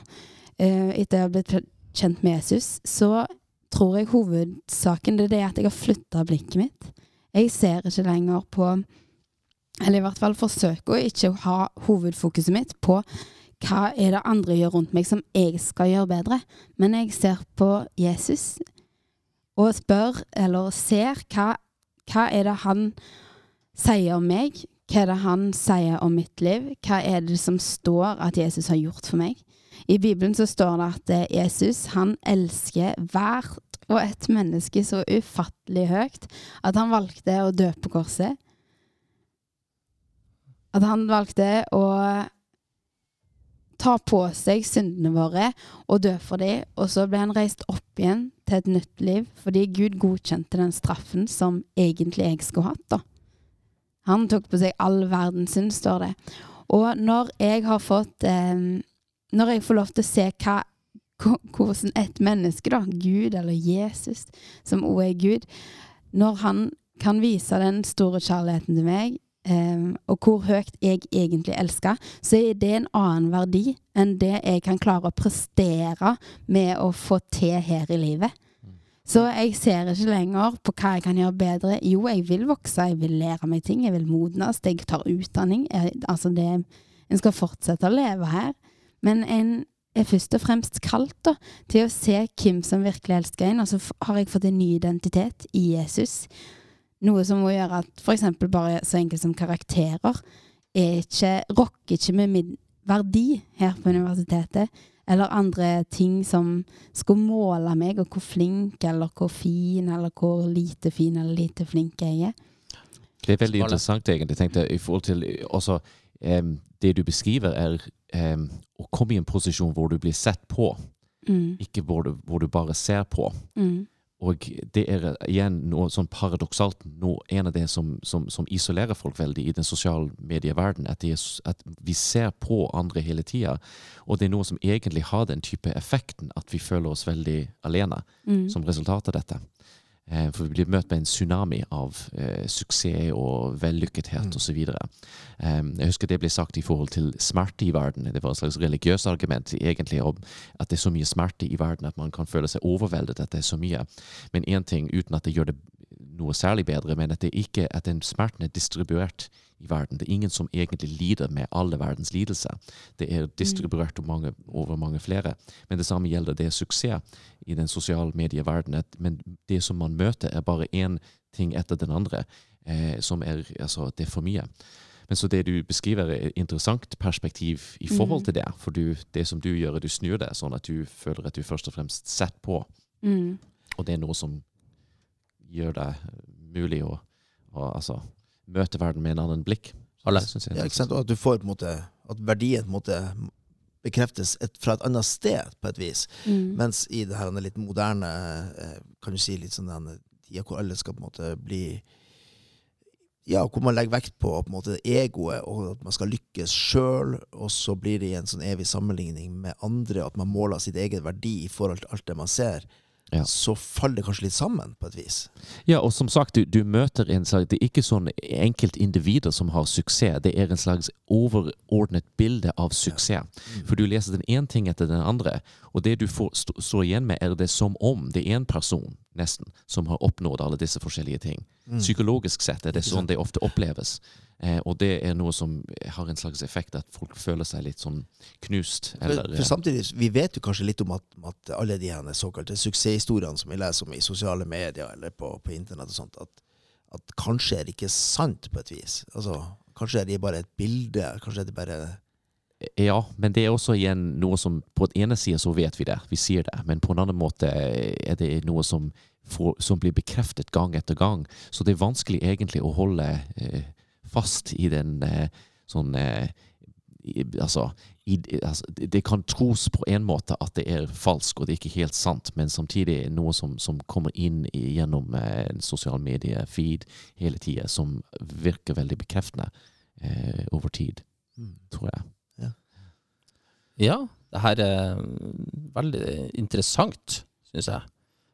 eh, etter jeg har blitt kjent med Jesus, så tror jeg hovedsaken det er det at jeg har flytta blikket mitt. Jeg ser ikke lenger på Eller i hvert fall forsøker å ikke ha hovedfokuset mitt på hva er det andre gjør rundt meg som jeg skal gjøre bedre. Men jeg ser på Jesus og spør, eller ser, hva, hva er det han sier om meg? Hva er det han sier om mitt liv? Hva er det som står at Jesus har gjort for meg? I Bibelen så står det at eh, Jesus han elsker hvert og et menneske så ufattelig høyt at han valgte å dø på korset. At han valgte å ta på seg syndene våre og dø for dem, og så ble han reist opp igjen til et nytt liv, fordi Gud godkjente den straffen som egentlig jeg skulle hatt. da. Han tok på seg all verdens synd, står det. Og når jeg har fått eh, Når jeg får lov til å se hva, hvordan et menneske, da, Gud eller Jesus, som òg er Gud, når han kan vise den store kjærligheten til meg, eh, og hvor høyt jeg egentlig elsker, så er det en annen verdi enn det jeg kan klare å prestere med å få til her i livet. Så jeg ser ikke lenger på hva jeg kan gjøre bedre. Jo, jeg vil vokse, jeg vil lære meg ting, jeg vil modnes, jeg tar utdanning. Jeg, altså det, en skal fortsette å leve her. Men en er først og fremst kalt da, til å se hvem som virkelig elsker en, og så har jeg fått en ny identitet i Jesus. Noe som må gjøre at for eksempel bare så enkelt som karakterer er ikke, rokker ikke med min verdi her på universitetet, eller andre ting som skulle måle meg, og hvor flink eller hvor fin eller hvor lite fin eller lite flink jeg er. Det er veldig interessant, egentlig. tenkte jeg, i forhold til også, um, Det du beskriver, er um, å komme i en posisjon hvor du blir sett på, Mm, ikke hvor du, hvor du bare ser på. mm, Og det er igjen noe sånn paradoksalt noe, en av det som, som, som isolerer folk veldig i den sosiale medieverdenen, at, er at vi ser på andre hele tida. Og det er noe som egentlig har den type effekten at vi føler oss veldig alene mm, som resultat av dette. Eh, For vi blir møtt med en tsunami av eh, suksess og vellykkethet Mm. osv. Um, jeg husker det ble sagt i forhold til smerte i verden. Det var et slags religiøst argument egentlig om at det er så mye smerte i verden at man kan føle seg overveldet at det er så mye. Men én ting, uten at det gjør det noe særlig bedre, men at, det ikke, at den smerten er distribuert i verden. Det er ingen som egentlig lider med alle verdens lidelser. Det er distribuert over mange, over mange flere. Men det samme gjelder det suksess i den sosiale medieverdenen. Men det som man møter, er bare én ting etter den andre. eh, som er Altså, det er for mye. Men så det du beskriver, er et interessant perspektiv i forhold Mm. til det. For du, det som du gjør, er du snur det, sånn at du føler at du først og fremst setter på. Mm. Og det er noe som gjør det mulig å, å altså, møte verden med en annen blikk. Alle. jeg Ja, ikke sant? Og at du får på en måte At verdien på en måte bekreftes et, fra et annet sted, på et vis. Mm. Mens i det her litt moderne, eh, kan du si litt sånn den tida hvor alle skal på en måte bli Ja, hvor man legger vekt på på en måte egoet, og at man skal lykkes sjøl, og så blir det i en sånn evig sammenligning med andre, at man måler sitt egen verdi i forhold til alt det man ser. Ja. Så faller det kanskje litt sammen, på et vis. Ja, og som sagt, du, du møter en slags Det er ikke sånn enkeltindivider som har suksess, det er en slags overordnet bilde av suksess. For du leser den ene ting etter den andre, og det du får, st står igjen med, er det som om det er en person, nesten, som har oppnådd alle disse forskjellige ting. Psykologisk sett er det sånn det ofte oppleves. Eh, og det er noe som har en slags effekt, at folk føler seg litt sånn knust. For, Eller, for samtidig, vi vet jo kanskje litt om at, at alle de her såkalte suksesshistoriene som vi leser om i sosiale medier eller på, på internett og sånt, at, at kanskje er det ikke sant på et vis. Altså, kanskje er det bare et bilde, kanskje er det bare Ja, men det er også igjen noe som På den ene sida så vet vi det, vi sier det, men på en annen måte er det noe som, får, som blir bekreftet gang etter gang. Så det er vanskelig egentlig å holde eh, fast i den eh, sånn eh, i, altså, i, altså det, kan tros på en måte at det er falsk og det er ikke helt sant, men samtidig er noe som, som kommer inn i, gjennom eh, sosiale sosial medie-feed hele tida, som virker veldig bekreftende eh, over tid, tror jeg. Ja, det her er mm, veldig interessant, syns jeg.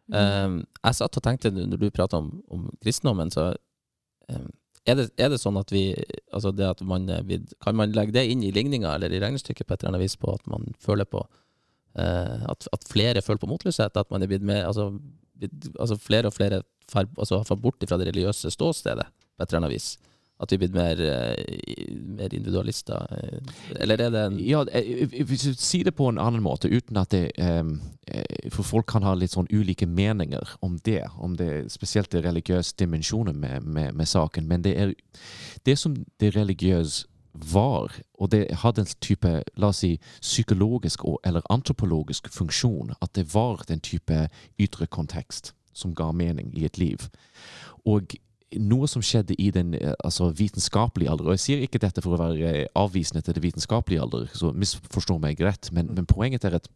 Um, jeg satt og tenkte når du prata om, om kristendommen, så um, er, det, er det sånn at vi altså det at man Kan man legge det inn i ligninga eller i regnestykket på et eller annet vis på at man føler på eh, at, at flere føler på motløshet? At man er blitt med altså, blitt, altså flere og flere altså, har fått bort fra det religiøse ståstedet på et eller annet vis? At vi er blitt mer, eh, mer individualister? Eller er det en Ja, eh, sier det på en annen måte, uten at det ehm, eh, For folk kan ha litt sånn ulike meninger om det, om det spesielt det religiøse dimensjonen med, med, med saken. Men det er det som det religiøse var, og det hadde en type, la oss si, psykologisk og, eller antropologisk funksjon, at det var den type ytre kontekst som ga mening i et liv. Og noe som skjedde i den eh, altså, vitenskapelige alder, og jeg sier ikke dette for å være eh, avvisende til det vitenskapelige alder, så misforstå meg rett, men, men poenget er at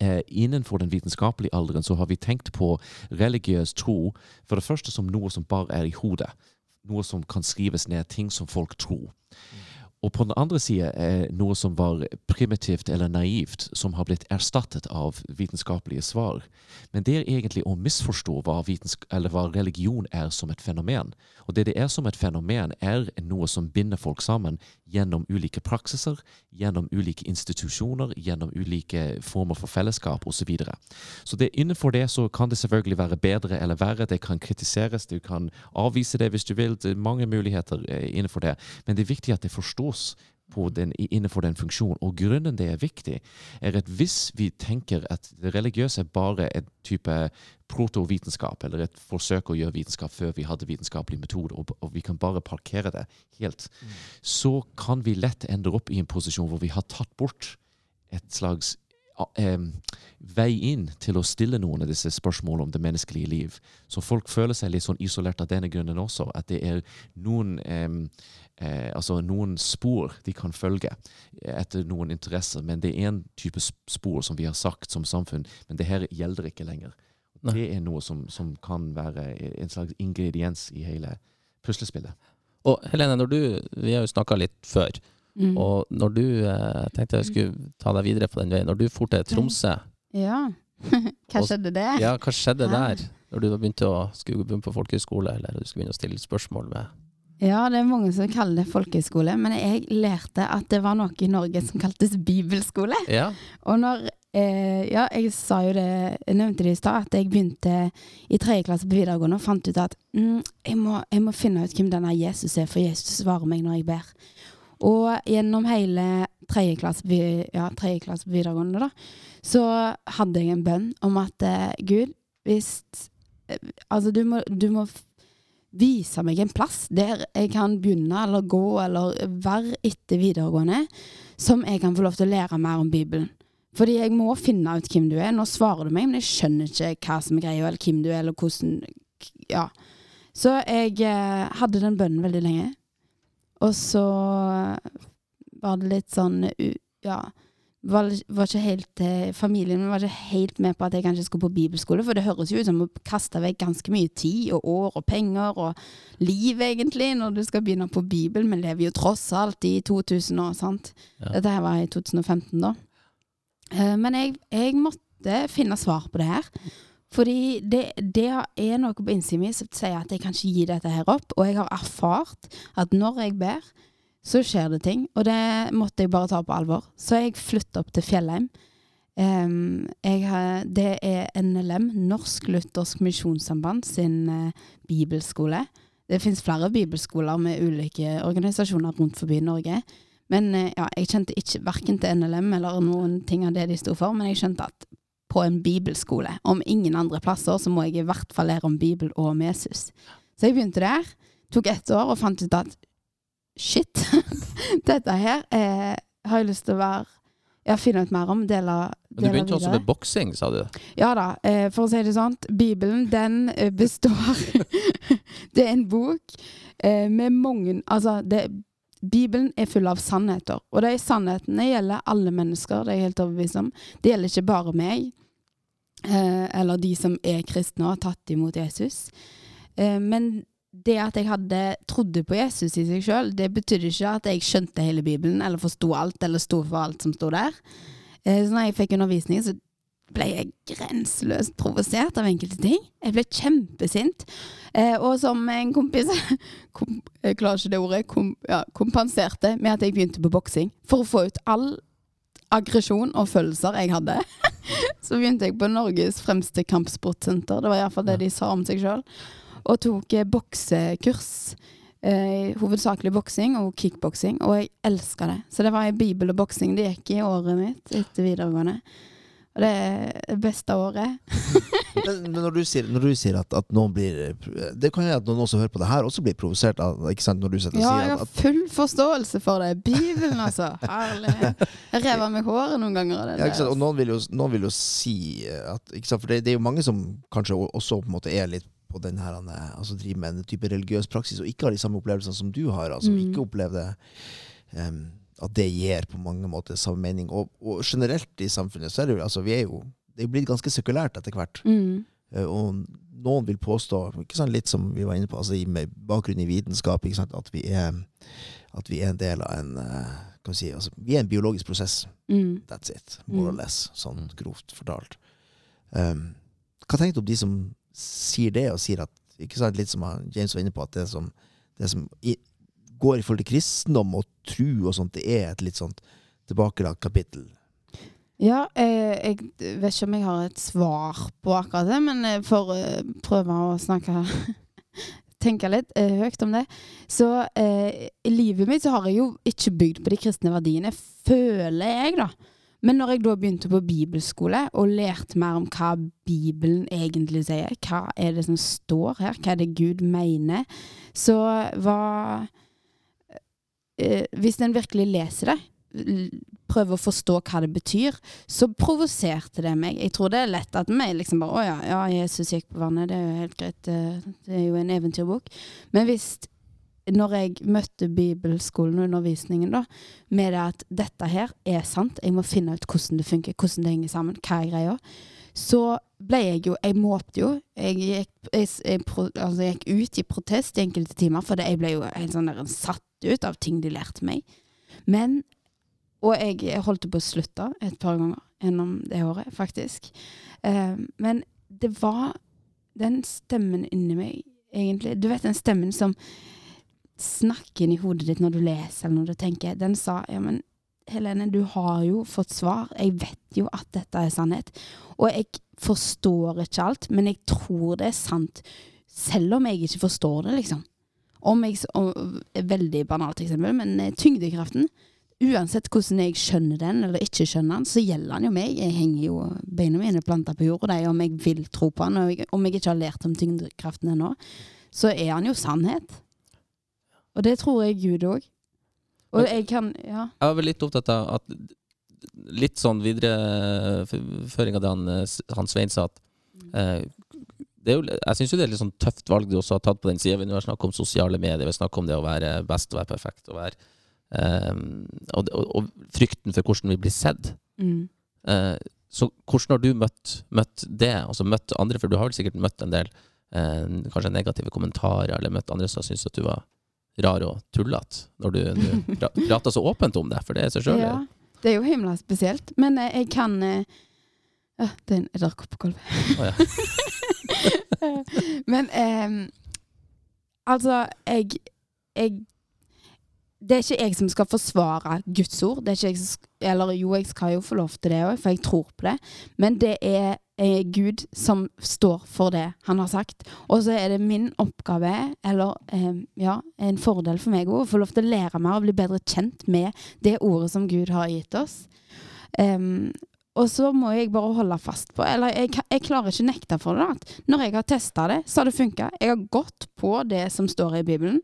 eh, innenfor den vitenskapelige alderen så har vi tenkt på religiøs tro for det første som noe som bare er i hodet. Noe som kan skrives ned, ting som folk tror. Og på den andre sida er noe som var primitivt eller naivt, som har blitt erstattet av vitenskapelige svar. Men det er egentlig å misforstå hva, hva religion er som et fenomen. Og det det er som et fenomen, er noe som binder folk sammen gjennom ulike praksiser, gjennom ulike institusjoner, gjennom ulike former for fellesskap osv. Så, videre. så det, innenfor det så kan det selvfølgelig være bedre eller verre. Det kan kritiseres, du kan avvise det hvis du vil. Det er mange muligheter eh, innenfor det. Men det er viktig at det forstås på den, innenfor den funksjonen. Og grunnen det er viktig, er at hvis vi tenker at det religiøse er bare et type protovitenskap, eller et forsøk å gjøre vitenskap før vi hadde vitenskapelig metode, og, og vi kan bare parkere det helt, så kan vi lett ende opp i en posisjon hvor vi har tatt bort et slags vei inn til å stille noen av disse spørsmålene om det menneskelige liv. Så folk føler seg litt sånn isolert av denne grunnen også. At det er noen, eh, altså noen spor de kan følge etter noen interesser, men det er en type spor som vi har sagt som samfunn, men det her gjelder ikke lenger. Det er noe som, som kan være en slags ingrediens i hele puslespillet. Og Helene, du, vi har jo snakka litt før, Mm. og når du eh, tenkte jeg skulle ta deg videre på den veien, når du for til Tromsø, Ja. Hva skjedde der? ja, hva skjedde Ja. der? Når du begynte å skulle begynne på folkehøyskole, eller du skulle begynne å stille spørsmål med Ja, det er mange som kaller det folkehøyskole, men jeg lærte at det var noe i Norge som kaltes bibelskole. Ja, Og når eh, Ja, jeg sa jo det, jeg nevnte det i stad, at jeg begynte i tredje klasse på videregående og fant ut at mm, jeg, må, jeg må finne ut hvem denne Jesus er, for Jesus svarer meg når jeg ber. Og gjennom hele tredje klasse, ja, klasse på videregående, da, så hadde jeg en bønn om at eh, Gud, hvis eh, Altså, du må, du må vise meg en plass der jeg kan begynne eller gå eller være etter videregående, som jeg kan få lov til å lære mer om Bibelen. Fordi jeg må finne ut hvem du er. Nå svarer du meg, men jeg skjønner ikke hva som er greia, eller hvem du er, eller hvordan Ja. Så jeg eh, hadde den bønnen veldig lenge. Og så var det litt sånn Ja. Var, var ikke helt eh, Familien var ikke helt med på at jeg kanskje skulle på bibelskole, for det høres jo ut som å kaste vekk ganske mye tid og år og penger og liv, egentlig, når du skal begynne på Bibel. Vi lever jo tross alt i 2000 år, sant. Ja. Dette her var i 2015, da. Eh, men jeg, jeg måtte finne svar på det her. Fordi det, det er noe på innsiden min som sier at jeg kan ikke gi dette her opp. Og jeg har erfart at når jeg ber, så skjer det ting. Og det måtte jeg bare ta på alvor. Så jeg flytta opp til Fjellheim. Um, har, det er NLM, Norsk Luthersk Misjonssamband sin uh, bibelskole. Det finnes flere bibelskoler med ulike organisasjoner rundt forbi Norge. Men eh, ja, jeg kjente ikke verken til NLM eller noen ting av det de sto for, men jeg skjønte at på en bibelskole, om ingen andre plasser, så må jeg i hvert fall lære om Bibel og om Jesus. Så jeg begynte der, tok ett år og fant ut at shit, dette her eh, har jeg lyst til å være ja, finne ut mer om, dele, Men du dele begynte også med boksing, sa du. Ja da, eh, for å si det sånn. Bibelen, den eh, består Det er en bok eh, med mange Altså, det, Bibelen er full av sannheter. Og de sannhetene gjelder alle mennesker, det er jeg helt overbevist om. Det gjelder ikke bare meg, eh, eller de som er kristne og har tatt imot Jesus. Eh, men det at jeg hadde trodde på Jesus i seg sjøl, det betydde ikke at jeg skjønte hele Bibelen, eller forsto alt, eller sto for alt som sto der. Eh, så når jeg fikk undervisning, så ble jeg grenseløst provosert av enkelte ting. Jeg ble kjempesint. Eh, og som en kompis kom, Jeg klarer ikke det ordet. Kom, ja, kompenserte med at jeg begynte på boksing. For å få ut all aggresjon og følelser jeg hadde. Så begynte jeg på Norges fremste kampsportsenter. Det var iallfall det de sa om seg sjøl. Og tok eh, boksekurs. Eh, hovedsakelig boksing og kickboksing, og jeg elska det. Så det var ei bibel og boksing det gikk i året mitt etter videregående. Og det er det beste året. Men, men når du sier, når du sier at, at noen blir Det kan hende at noen som hører på det her, også blir provosert av ikke sant, når du sitter og Ja, jeg sier har at, at full forståelse for det. Bibelen, altså. Herlighet. Jeg rev av meg håret noen ganger av det. ja? Og noen vil, jo, noen vil jo si at ikke sant? For det, det er jo mange som kanskje også på en måte er litt på den her eh, Altså driver med en type religiøs praksis og ikke har de samme opplevelsene som du har. Altså Mm. ikke opplevde em, at det gir på mange måter samme mening. Og, og generelt i samfunnet så er det jo altså vi er jo det er blitt ganske sekulært etter hvert. Mm. Eh, Og noen vil påstå, ikke sant, litt som vi var inne på, altså med bakgrunn i vitenskap, ikke sant, at, vi er, at vi er en del av en eh, kan vi si, altså, Vi er en biologisk prosess. Mm. That's it. More or Mm. less. Sånn grovt fortalt. Um, hva tenkte du om de som sier det, og sier at ikke sant, Litt som James var inne på, at det som, det som i, går i forhold til kristendom og tru og sånt, det er et litt sånt tilbakelagt kapittel. Ja, jeg, jeg vet ikke om jeg har et svar på akkurat det, men jeg får eh, prøve å snakke Tenke litt eh, høyt om det. Så eh, i livet mitt så har jeg jo ikke bygd på de kristne verdiene, føler jeg, da. Men når jeg da begynte på bibelskole og lærte mer om hva Bibelen egentlig sier, hva er det som står her, hva er det Gud mener, så var eh, Hvis en virkelig leser det, prøver å forstå hva det betyr, så provoserte det meg. Jeg tror det er lett at vi liksom bare Å ja, ja, Jesus gikk på vannet, det er jo helt greit, det, er jo en eventyrbok. Men hvis når jeg møtte bibelskolen og undervisningen, da, med det at dette her er sant, jeg må finne ut hvordan det funker, hvordan det henger sammen, hva er greia, så ble jeg jo Jeg måpte jo. Jeg gikk, jeg, jeg, altså jeg gikk ut i protest i enkelte timer, for jeg ble jo helt sånn der satt ut av ting de lærte meg. Men Og jeg holdt på å slutte et par ganger gjennom det året, faktisk. Eh, men det var den stemmen inni meg, egentlig. Du vet den stemmen som snakker inn i hodet ditt når du leser eller når du tenker. Den sa ja, men Helene, du har jo fått svar. Jeg vet jo at dette er sannhet. Og jeg forstår ikke alt, men jeg tror det er sant. Selv om jeg ikke forstår det, liksom. Om jeg, om, veldig banalt eksempel, men eh, tyngdekraften Uansett hvordan jeg skjønner den eller ikke skjønner den, så gjelder den jo meg. Jeg henger jo beina mine planta på jorda, de, om jeg vil tro på den, og jeg, om jeg ikke har lært om tyngdekraften ennå. så er han jo sannhet. Og det tror jeg Gud òg. Og jeg kan Ja. Jeg var vel litt opptatt av at Litt sånn videreføring av det han, eh, han Svein sa. At, eh, det er jo, jeg syns jo det er et litt sånn tøft valg du også har tatt på den sida. Vi har snakket om sosiale medier, vi snakker om det å være best og være perfekt. Og, være, um, og, og, og frykten for hvordan vi blir sett. Mm. Uh, så hvordan har du møtt, møtt det? Altså møtt andre, for du har vel sikkert møtt en del uh, kanskje negative kommentarer, eller møtt andre som syns at du var rar og tullete, når du, du prater så åpent om det, for det er seg sjøl. Ja, det er jo himla spesielt. Men eh, jeg kan øh, Det er en edderkopp på gulvet. Å, Men eh, altså, jeg, jeg Det er ikke jeg som skal forsvare Guds ord. Det er ikke jeg eller jo, jeg skal jo få lov til det òg, for jeg tror på det. Men det er eh, Gud som står for det han har sagt. Og så er det min oppgave, eller eh, ja, en fordel for meg òg, å få lov til å lære meg å bli bedre kjent med det ordet som Gud har gitt oss. Em, og så må jeg bare holde fast på Eller jeg, jeg klarer ikke nekte for det. Når jeg har testa det, så har det funka. Jeg har gått på det som står i Bibelen,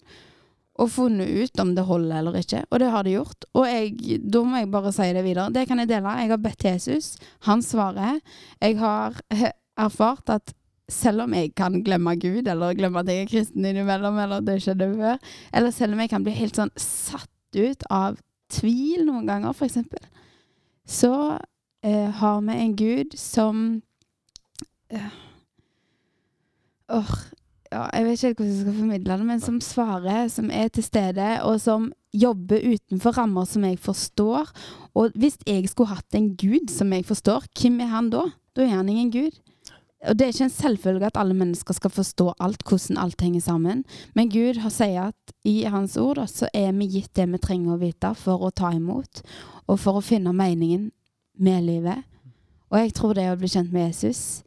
og funnet ut om det holder eller ikke. Og det har det gjort. Og jeg, da må jeg bare si det videre. Det kan jeg dele. Jeg har bedt Jesus. Han svarer. Jeg har erfart at selv om jeg kan glemme Gud, eller glemme at jeg er kristen innimellom, eller det skjedde før, eller selv om jeg kan bli helt sånn satt ut av tvil noen ganger, eksempel, så eh, har vi en Gud som eh, or, ja, jeg vet ikke helt hvordan jeg skal formidle det, men som svarer, som er til stede, og som jobber utenfor rammer som jeg forstår. Og hvis jeg skulle hatt en gud som jeg forstår, hvem er han da? Da er han ingen gud. Og det er ikke en selvfølge at alle mennesker skal forstå alt, hvordan alt henger sammen. Men Gud har sier at i Hans ord så er vi gitt det vi trenger å vite for å ta imot, og for å finne meningen med livet. Og jeg tror det å bli kjent med Jesus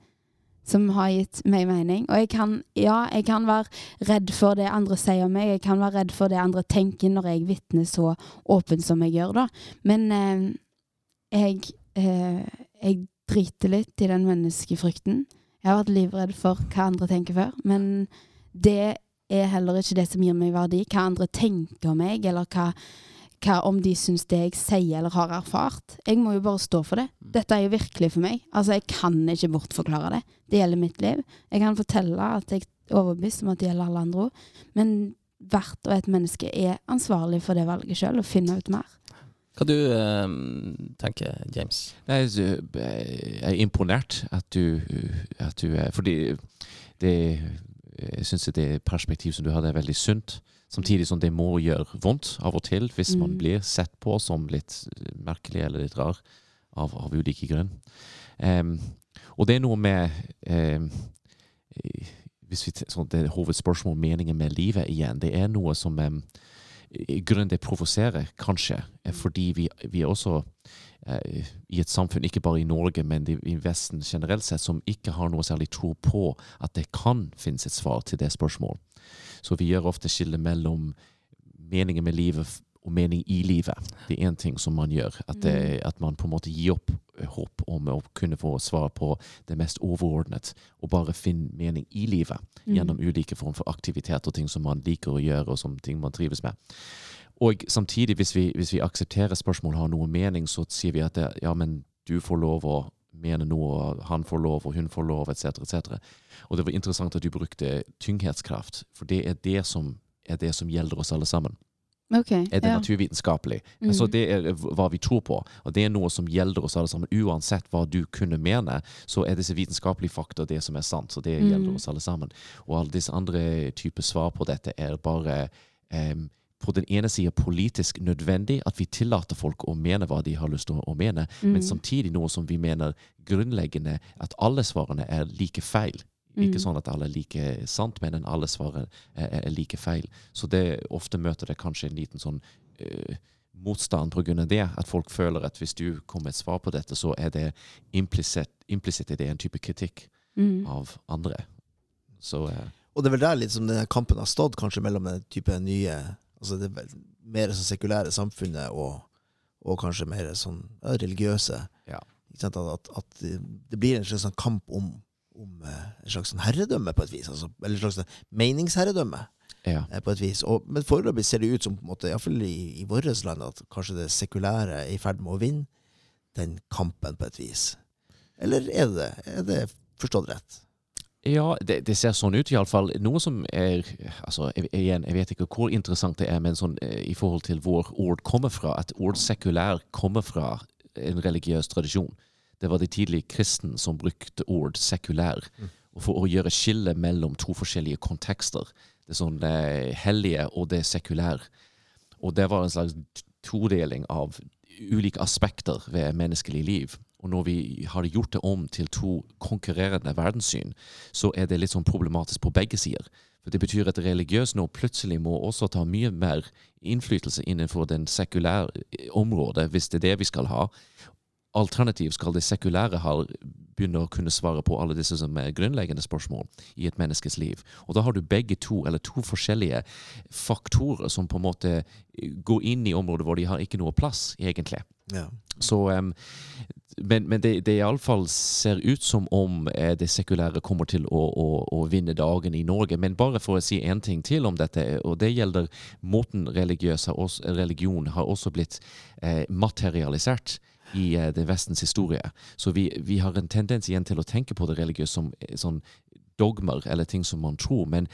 som har gitt meg mening. Og jeg kan, ja, jeg kan være redd for det andre sier om meg, jeg kan være redd for det andre tenker når jeg vitner så åpent som jeg gjør, da. Men eh, jeg, eh, jeg driter litt i den menneskefrykten. Jeg har vært livredd for hva andre tenker før, men det er heller ikke det som gir meg verdi. Hva andre tenker om meg, eller hva, hva om de syns det jeg sier eller har erfart. Jeg må jo bare stå for det. Dette er jo virkelig for meg. Altså, jeg kan ikke bortforklare det. Det gjelder mitt liv. Jeg kan fortelle at jeg er overbevist om at det gjelder alle andre òg, men hvert og et menneske er ansvarlig for det valget sjøl, og finner ut mer. Hva du eh, tenker, James? Jeg er- jeg er imponert at du, at du er Fordi det Jeg syns det perspektiv som du hadde, er veldig sunt. Samtidig som det må gjøre vondt av og til hvis man Mm. blir sett på som litt merkelig eller litt rar av, av ulike grunn. Um, og det er noe med eh, hvis vi, sånn, Det er hovedspørsmål meningen med livet igjen. Det er noe som um, grunnen det provoserer, kanskje, er fordi vi, vi er også eh, i et samfunn, ikke bare i Norge, men i, Vesten generelt sett, som ikke har noe særlig tro på at det kan finnes et svar til det spørsmål. Så vi gjør ofte skille mellom meningen med livet og mening i livet. Det er én ting som man gjør. At, det, at man på en måte gir opp eh, håp om å kunne få svar på det mest overordnet, og bare finne mening i livet Mm. gjennom ulike former for aktivitet og ting som man liker å gjøre, og som ting man trives med. Og samtidig, hvis vi, hvis vi aksepterer spørsmål har noe mening, så sier vi at det, ja, men du får lov å mene noe, og han får lov, og hun får lov, etc., etc. Og det var interessant at du brukte tyngdhetskraft, for det er det som, er det som gjelder oss alle sammen. Okay, Er det ja. naturvitenskapelig? Mm. Så det er hva vi tror på, og det er noe som gjelder oss alle sammen. Uansett hva du kunne mene, så er disse vitenskapelige fakta det som er sant, så det gjelder gjelder oss alle sammen. Og alle disse andre typer svar på dette er bare em, på den ene sida politisk nødvendig, at vi tillater folk å mene hva de har lyst til å mene, men Mm. samtidig noe som vi mener grunnleggende at alle svarene er like feil. Ikke Mm. sånn at alle er like sant, men at alle svarene er, er, like feil. Så det ofte møter det kanskje en liten sånn uh, motstand av det. At folk føler at hvis du kommer med et svar på dette, så er det implisitt er det en type kritikk Mm. av andre. Så uh, Og det er vel der liksom denne kampen har stått, kanskje mellom den type nye altså det er mer sånn sekulære samfunnet og, og kanskje mer sånn ja, religiøse. Ja. At, at, at det blir en slags sånn kamp om, om en slags sånn herredømme, på et vis. Altså, eller en slags sånn meningsherredømme, Ja. eh, på et vis. Og, men foreløpig ser det ut som, på en måte, iallfall i, i vårt land, at kanskje det sekulære er i ferd med å vinne den kampen, på et vis. Eller er det det? Er det forstått rett? Ja, det, det ser sånn ut iallfall. Noe som er altså, igjen, jeg vet ikke hvor interessant det er, men sånn, eh, i forhold til hvor ord kommer fra, at ord sekulær kommer fra en religiøs tradisjon. Det var de tidlige kristne som brukte ord sekulær Mm. for å gjøre skille mellom to forskjellige kontekster. Det sånn det hellige og det sekulære. Og det var en slags todeling av ulike aspekter ved menneskelig liv. Og når vi har gjort det om til to konkurrerende verdenssyn, så er det litt sånn problematisk på begge sider. For Det betyr at religiøs nå plutselig må også ta mye mer innflytelse innenfor den sekulære eh, området, hvis det er det vi skal ha. Alternativt skal det sekulære ha begynne å kunne svare på alle disse som er grunnleggende spørsmål i et menneskes liv. Og da har du begge to, eller to forskjellige faktorer som på en måte går inn i områder hvor de har ikke noe plass, egentlig. Ja. Så, um, men men det, det iallfall ser ut som om eh, det sekulære kommer til å, å, å vinne dagen i Norge. Men bare for å si én ting til om dette, og det gjelder måten religion har også blitt eh, materialisert i eh, det Vestens historie. Så vi, vi har en tendens igjen til å tenke på det religiøse som eh, sånn dogmer eller ting som man tror, men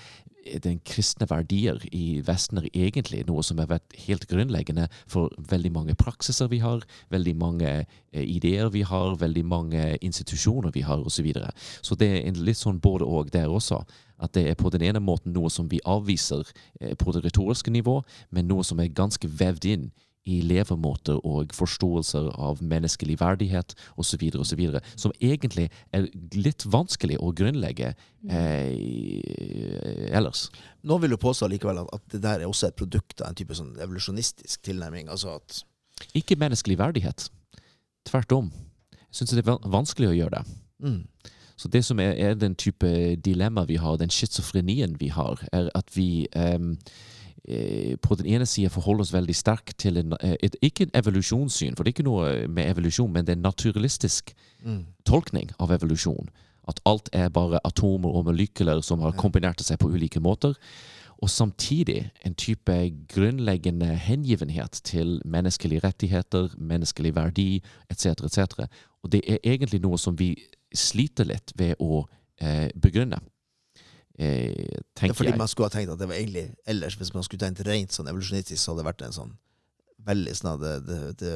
den kristne verdier i Vesten er egentlig noe som har vært helt grunnleggende for veldig mange praksiser vi har, veldig mange eh, ideer vi har, veldig mange institusjoner vi har, osv. Så, videre. så det er litt sånn både og der også. At det er på den ene måten noe som vi avviser eh, på det retoriske nivå, men noe som er ganske vevd inn i levemåter og forståelser av menneskelig verdighet osv., osv., som egentlig er litt vanskelig å grunnlegge eh, ellers. Nå vil du påstå likevel at, at det der er også et produkt av en type sånn evolusjonistisk tilnærming. Altså at Ikke menneskelig verdighet. Tvert om. Jeg syns det er vanskelig å gjøre det. mm, Så det som er, er den type dilemma vi har, den schizofrenien vi har, er at vi eh, på den ene sida forholder oss veldig sterkt til en, eh, et, ikke en evolusjonssyn, for det er ikke noe med evolusjon, men det er en naturalistisk mm, tolkning av evolusjon. At alt er bare atomer og molekyler som har kombinert seg på ulike måter. Og samtidig en type grunnleggende hengivenhet til menneskelige rettigheter, menneskelig verdi etc. etc. Og det er egentlig noe som vi sliter litt ved å eh, begrunne. Eh, tenker fordi jeg. man skulle ha tenkt at det var egentlig ellers, hvis man skulle tenkt rent sånn evolusjonistisk, så hadde det vært en sånn veldig sånn the, the, the,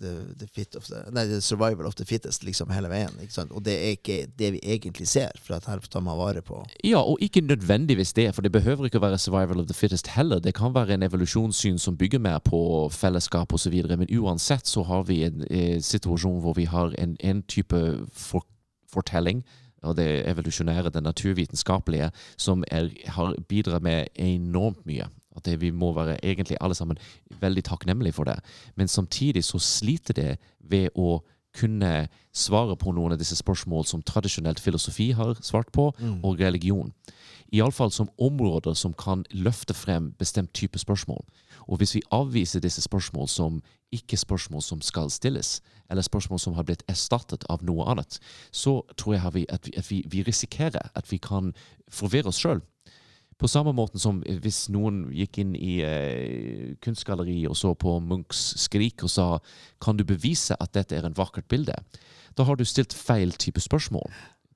the, of the, Nei, the survival of the fittest, liksom hele veien. Og det er ikke det vi egentlig ser, for at her tar man vare på Ja, og ikke nødvendigvis det, for det behøver ikke å være survival of the fittest heller. Det kan være en evolusjonssyn som bygger mer på fellesskap osv., men uansett så har vi en en, situasjon hvor vi har en, en type for, fortelling, og det evolusjonære, det naturvitenskapelige, som er, har bidratt med enormt mye. At det, vi må være egentlig alle sammen veldig takknemlige for det. Men samtidig så sliter det ved å kunne svare på noen av disse spørsmål som tradisjonelt filosofi har svart på, og religion. Iallfall som områder som kan løfte frem bestemt type spørsmål. Og hvis vi avviser disse spørsmål som ikke spørsmål som skal stilles, eller spørsmål som har blitt erstattet av noe annet, så tror jeg at, vi, at vi, vi risikerer at vi kan forvirre oss sjøl. På samme måte som hvis noen gikk inn i eh, kunstgalleri og så på Munchs skrik og sa kan du bevise at dette er en vakkert bilde, da har du stilt feil type spørsmål.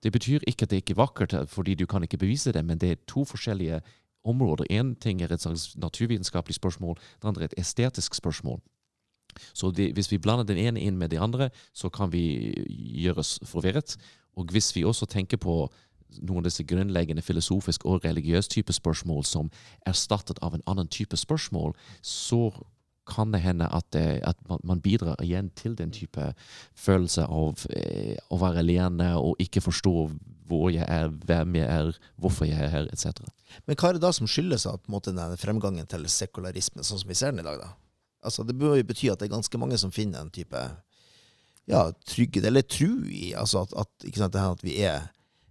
Det betyr ikke at det ikke er vakkert, fordi du kan ikke bevise det, men det er to forskjellige områder. Én ting er et slags naturvitenskapelig spørsmål, det andre er et estetisk spørsmål. Så det, hvis vi blander den ene inn med de andre, så kan vi gjøre oss forvirret. Og hvis vi også tenker på noen av disse grunnleggende filosofiske og religiøse type spørsmål som erstattet av en annen type spørsmål, så kan det hende at, det, at man bidrar igjen til den type følelse av eh, å være alene og ikke forstå hvor jeg er, hvem jeg er, hvorfor jeg er her, etc. Men hva er det da som skyldes at måte, den fremgangen til sekularisme, sånn som vi ser den i dag? da? Altså, Det bør jo bety at det er ganske mange som finner en type ja, trygghet, eller tro i altså at, at, sant, at vi er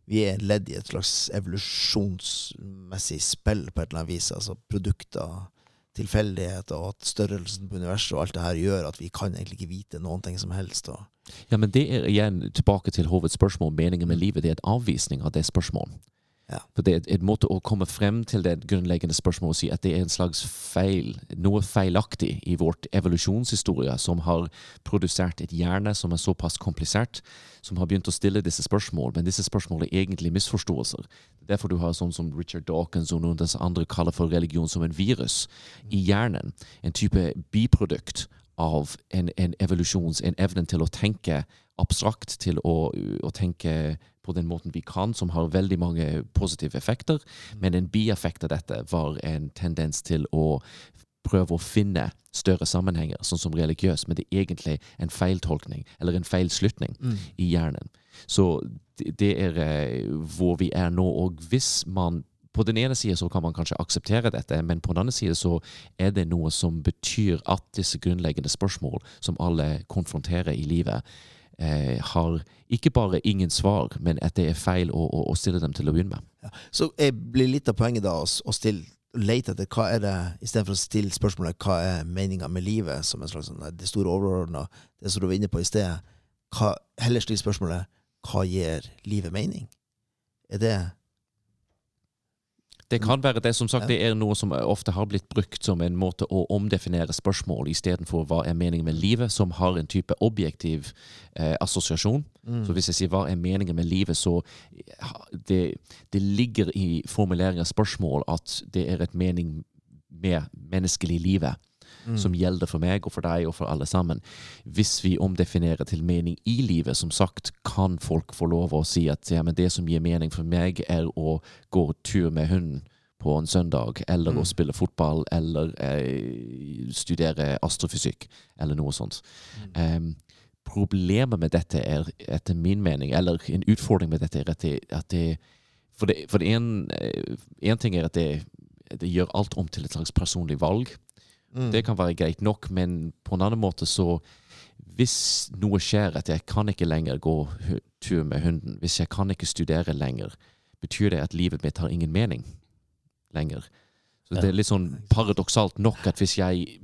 vi er ledd i et slags evolusjonsmessig spill på et eller annet vis. Altså produkter tilfeldigheter, og at størrelsen på universet og alt det her gjør at vi kan egentlig ikke vite noen ting som helst. Og, Ja, men det er igjen tilbake til hovedspørsmål. Meningen med livet det er en avvisning av det spørsmålet. Ja. For det er en måte å komme frem til det grunnleggende spørsmålet og si at det er en slags feil, noe feilaktig i vårt evolusjonshistorie som har produsert et hjerne som er såpass komplisert, som har begynt å stille disse spørsmål, men disse spørsmålene er egentlig misforståelser. Er derfor du har sånn som Richard Dawkins og noen av disse andre kaller for religion som en virus i hjernen. En type biprodukt av en, en evolusjons, en evne til å tenke abstrakt, til å, å tenke på den måten vi kan, som har veldig mange positive effekter. Men en bieffekt av dette var en tendens til å prøve å finne større sammenhenger, sånn som religiøs, men det er egentlig en feiltolkning, eller en feilslutning i hjernen. Så det er eh, hvor vi er nå, og hvis man på den ene siden så kan man kanskje akseptere dette, men på den andre siden så er det noe som betyr at disse grunnleggende spørsmål som alle konfronterer i livet, eh, har ikke bare ingen svar, men at det er feil å, å, å stille dem til å begynne med. ja. Så blir litt av poenget da å, å stille lete etter hva er det, istedenfor å stille spørsmålet hva er meninga med livet, som en slags sånn, det store overordna, det som du var inne på i sted, hva, heller stille spørsmålet hva gir livet mening? Er det Det kan være det. Som sagt, det er noe som ofte har blitt brukt som en måte å omdefinere spørsmål istedenfor hva er meningen med livet, som har en type objektiv eh, assosiasjon. Mm. Så hvis jeg sier hva er meningen med livet, så ha- det, det ligger i formulering av spørsmål at det er et mening med menneskelig livet Mm. som gjelder for meg og for deg og for alle sammen. Hvis vi omdefinerer til mening i livet, som sagt, kan folk få lov å si at ja, men det som gir mening for meg, er å gå tur med hunden på en søndag, eller Mm. å spille fotball, eller eh, studere astrofysikk, eller noe sånt. Em, problemet med dette er, etter min mening, eller en utfordring med dette, er at det, at det For det, en, eh, ting er at det, det gjør alt om til et slags personlig valg. Mm. Det kan være greit nok, men på en annen måte så Hvis noe skjer at jeg kan ikke lenger gå tur med hunden, hvis jeg kan ikke studere lenger, betyr det at livet mitt har ingen mening lenger. Så det er litt sånn paradoksalt nok at hvis jeg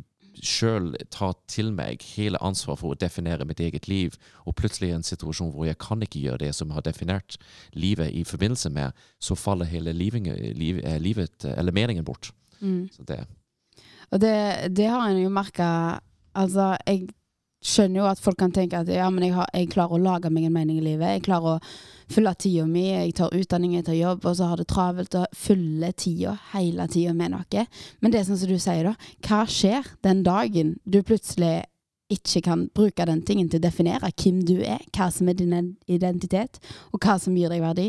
sjøl tar til meg hele ansvaret for å definere mitt eget liv, og plutselig i en situasjon hvor jeg kan ikke gjøre det som har definert livet i forbindelse med, så faller hele livet, eh, livet eh, eller meningen bort. Mm. Så det Og det, det har en jo merka Altså, jeg skjønner jo at folk kan tenke at ja, men jeg, har, jeg klarer å lage meg en mening i livet. Jeg klarer å fylle tida mi, jeg tar utdanning, jeg tar jobb, og så har det travelt og fyller tida hele tida med noe. Men det er sånn som du sier, da. Hva skjer den dagen du plutselig ikke kan bruke den tingen til å definere hvem du er, hva som er din identitet, og hva som gir deg verdi?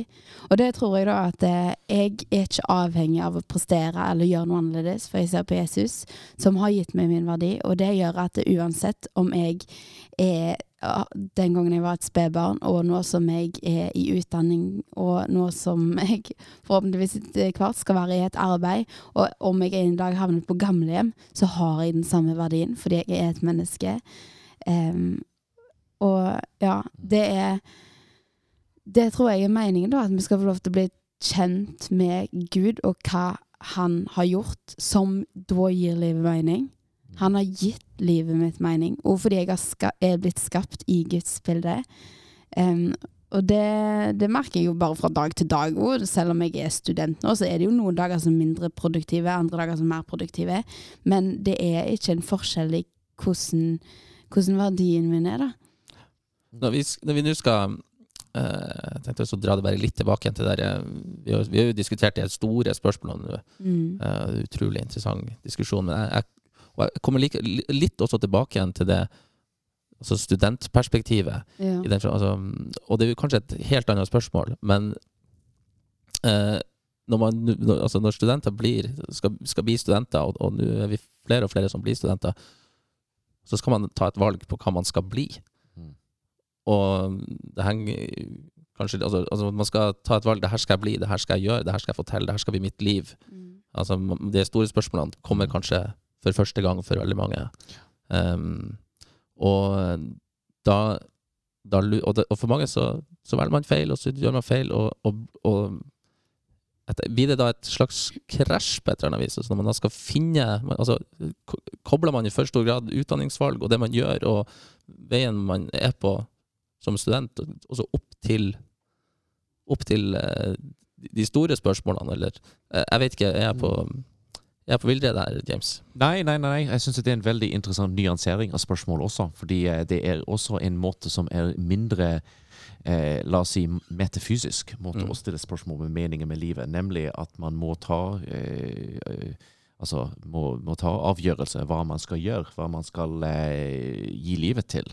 Og det tror jeg da at eh, jeg er ikke avhengig av å prestere eller gjøre noe annerledes, for jeg ser på Jesus som har gitt meg min verdi, og det gjør at uansett om jeg er den gangen jeg var et spedbarn, og nå som jeg er i utdanning, og nå som jeg forhåpentligvis etter hvert skal være i et arbeid, og om jeg en dag havner på gamlehjem, så har jeg den samme verdien, fordi jeg er et menneske. Um, og ja, det er Det tror jeg er meningen, da, at vi skal få lov til å bli kjent med Gud og hva han har gjort, som da gir livet mening. Han har gitt livet mitt mening, og fordi jeg ska er blitt skapt i Guds bilde. Um, og det, det merker jeg jo bare fra dag til dag. Og selv om jeg er student nå, så er det jo noen dager som er mindre produktive, andre dager som er mer produktive. Men det er ikke en forskjell i hvordan, hvordan verdien min er, da. Når vi, når vi nå skal uh, Jeg tenkte også å dra det bare litt tilbake til det der eh, Vi har, vi har jo diskutert de store spørsmålene nå. Mm. Uh, utrolig interessant diskusjon. Men jeg, jeg, og jeg kommer like, litt også tilbake igjen til det altså studentperspektivet. Ja. I den, altså, og det er jo kanskje et helt annet spørsmål, men eh, når, man, når, altså når studenter blir, skal, skal bli studenter, og, og nå er vi flere og flere som blir studenter, så skal man ta et valg på hva man skal bli. Mm. Og det henger kanskje altså, altså Man skal ta et valg. Det her skal jeg bli, det her skal jeg gjøre, det her skal jeg få til, det her skal bli mitt liv. Mm. Altså, de store spørsmålene kommer kanskje for første gang for veldig mange. Um, og da, da og, det, og for mange så, så velger man feil, og så gjør man feil. Og, og, et, Blir det da et slags krasj på et eller annet vis? Altså når man da skal finne man, altså, Kobler man i for stor grad utdanningsvalg og det man gjør, og veien man er på som student, og og så opp til opp til eh, de store spørsmålene, eller eh, Jeg vet ikke, er jeg på jeg er på villrede her, James? Nei, nei, nei. Jeg syns det er en veldig interessant nyansering av spørsmålet også. Fordi eh, det er også en måte som er mindre eh, la oss si metafysisk måte Mm. å stille spørsmål med meningen med livet. Nemlig at man må ta eh, eh, Altså må, må ta avgjørelser hva man skal gjøre, hva man skal eh, gi livet til.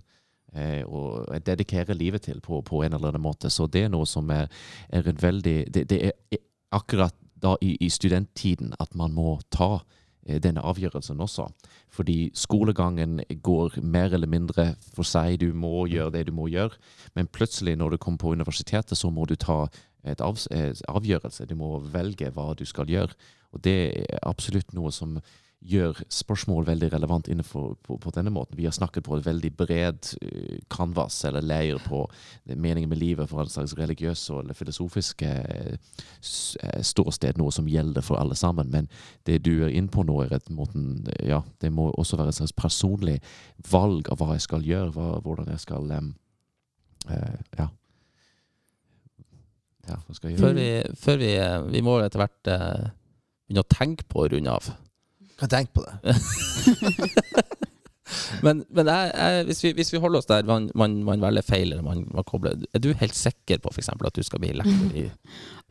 Eh, og dedikere livet til på, på en eller annen måte. Så det er noe som er, er en veldig Det, det er akkurat da i, i studenttiden at man må ta eh, denne avgjørelsen også. Fordi skolegangen går mer eller mindre for seg. Du må gjøre det du må gjøre. Men plutselig, når du kommer på universitetet, så må du ta et et avgjørelse. Du må velge hva du skal gjøre. Og det er absolutt noe som gjør spørsmål veldig relevant innenfor på, på denne måten. Vi har snakket på et veldig bred eh, canvas eller leir på meningen med livet fra en slags religiøs eller filosofisk eh, ståsted, noe som gjelder for alle sammen. Men det du er inne på nå, er et måten, ja, det må også være et slags personlig valg av hva jeg skal gjøre, hva, hvordan jeg skal um, uh, ja. ja, hva skal jeg Før gjøre? vi, før vi, vi må etter hvert begynne å tenke på å runde av. Kan tenke på det. Men, men jeg, jeg, hvis, vi, hvis vi holder oss der man, man, man velger feil, eller man, man kobler Er du helt sikker på f.eks. at du skal bli lektor i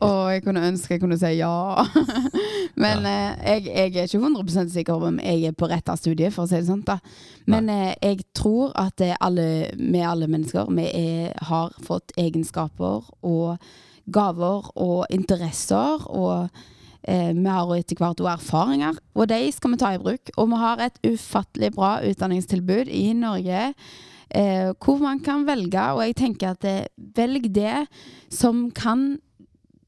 Og jeg kunne ønske jeg kunne si ja. Men eh, jeg, jeg er ikke 100 sikker på om jeg er på rett av studiet, for å si det sånn. da. Men eh, jeg tror at er alle, vi alle mennesker vi er, har fått egenskaper og gaver og interesser. og eh, vi har etter hvert også erfaringer, og de skal vi ta i bruk. Og vi har et ufattelig bra utdanningstilbud i Norge. Eh, hvor man kan velge, og jeg tenker at det, velg det som kan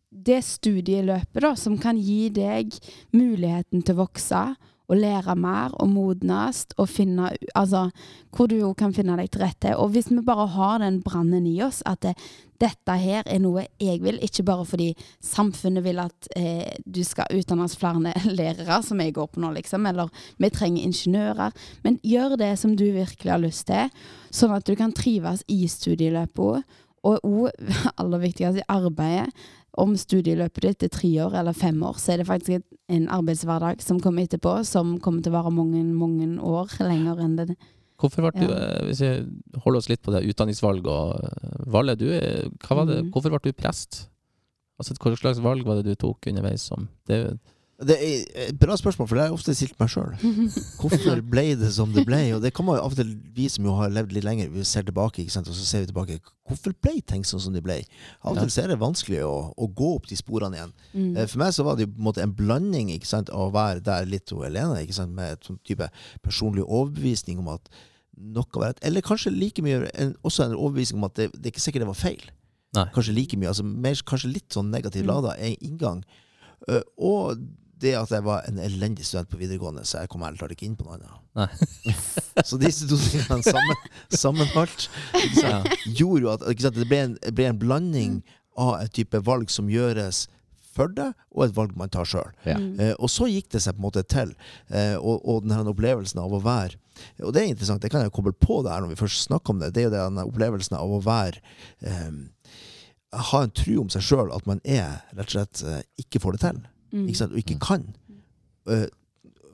det studieløpet da, som kan gi deg muligheten til å vokse og lære mer og modnes og finne Altså, hvor du jo kan finne deg til rette. Og hvis vi bare har den brannen i oss, at det, dette her er noe jeg vil, ikke bare fordi samfunnet vil at eh, du skal utdannes flere lærere, som jeg går på nå, liksom, eller vi trenger ingeniører, men gjør det som du virkelig har lyst til, sånn at du kan trives i studieløpet. Og òg, aller viktigst, i arbeidet om studieløpet ditt er tre år eller fem år, så er det faktisk en arbeidshverdag som kommer etterpå, som kommer til å vare mange, mange år lenger enn det. Hvorfor ble du, Ja. eh, Hvis vi holder oss litt på det utdanningsvalg og valget du, er- hva var det, Mhm. hvorfor ble du prest? Altså, Hva slags valg var det du tok underveis? som det er jo Det er et bra spørsmål, for det har jeg ofte stilt meg sjøl. Hvorfor ble det som det ble? Og det kan man jo av og til, vi som jo har levd litt lenger, vi ser tilbake, og så ser vi tilbake. Hvorfor ble ting sånn som de ble? Av og til så er det vanskelig å, å gå opp de sporene igjen. Mm. Eh, For meg så var det på en måte en blanding sant, av å være der litt og alene, sant, med et sånn type personlig overbevisning om at noe var rett. Eller kanskje like mye en, også en overbevisning om at det, det er ikke sikkert det var feil. Nei. Kanskje like mye, altså mer, kanskje litt sånn negativ Mm. lada en inngang. Uh, og det at jeg var en elendig student på videregående, så jeg kom ærlig talt ikke inn på noe annet. Nei. så disse to tingene sammen, sammenholdt ja. gjorde jo at ikke sant, det ble en, det ble en blanding av et type valg som gjøres for deg, og et valg man tar sjøl. Ja. Mm. Eh, og så gikk det seg på en måte til. Eh, og, og denne opplevelsen av å være Og det er interessant, det kan jeg koble på der når vi først snakker om det. Det er jo denne opplevelsen av å være eh, Ha en tro om seg sjøl, at man er rett og slett eh, ikke får det til. Mm. Ikke sant? Og ikke kan. Eh,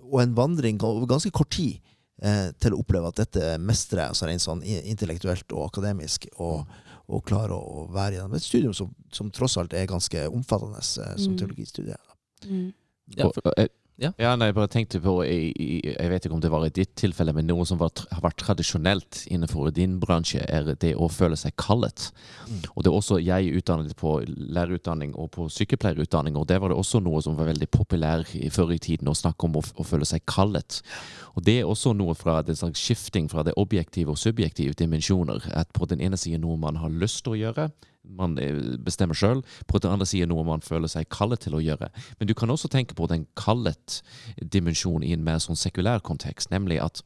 og en vandring over ganske kort tid eh, til å oppleve at dette mestrer jeg, altså rent sånn intellektuelt og akademisk. og og klare å være gjennom et studium som, som tross alt er ganske omfattende eh, som Mm. teologistudie. Mm. Ja, eh, ja. ja, nei, jeg bare tenkte på i, Jeg vet ikke om det var i ditt tilfelle, men noe som var, har vært tradisjonelt innenfor din bransje, er det å føle seg kallet. Mm. Og det er også Jeg utdannet på lærerutdanning og på sykepleierutdanning, og der var det også noe som var veldig populær i før i tiden, å snakke om å, å føle seg kallet. Og det er også noe fra det slags skifting fra det objektive og subjektive dimensjoner. At på den ene siden noe man har lyst til å gjøre, man eh, bestemmer sjøl. På den andre siden noe man føler seg kallet til å gjøre. Men du kan også tenke på den kallet-dimensjonen i en mer sånn sekulær kontekst, nemlig at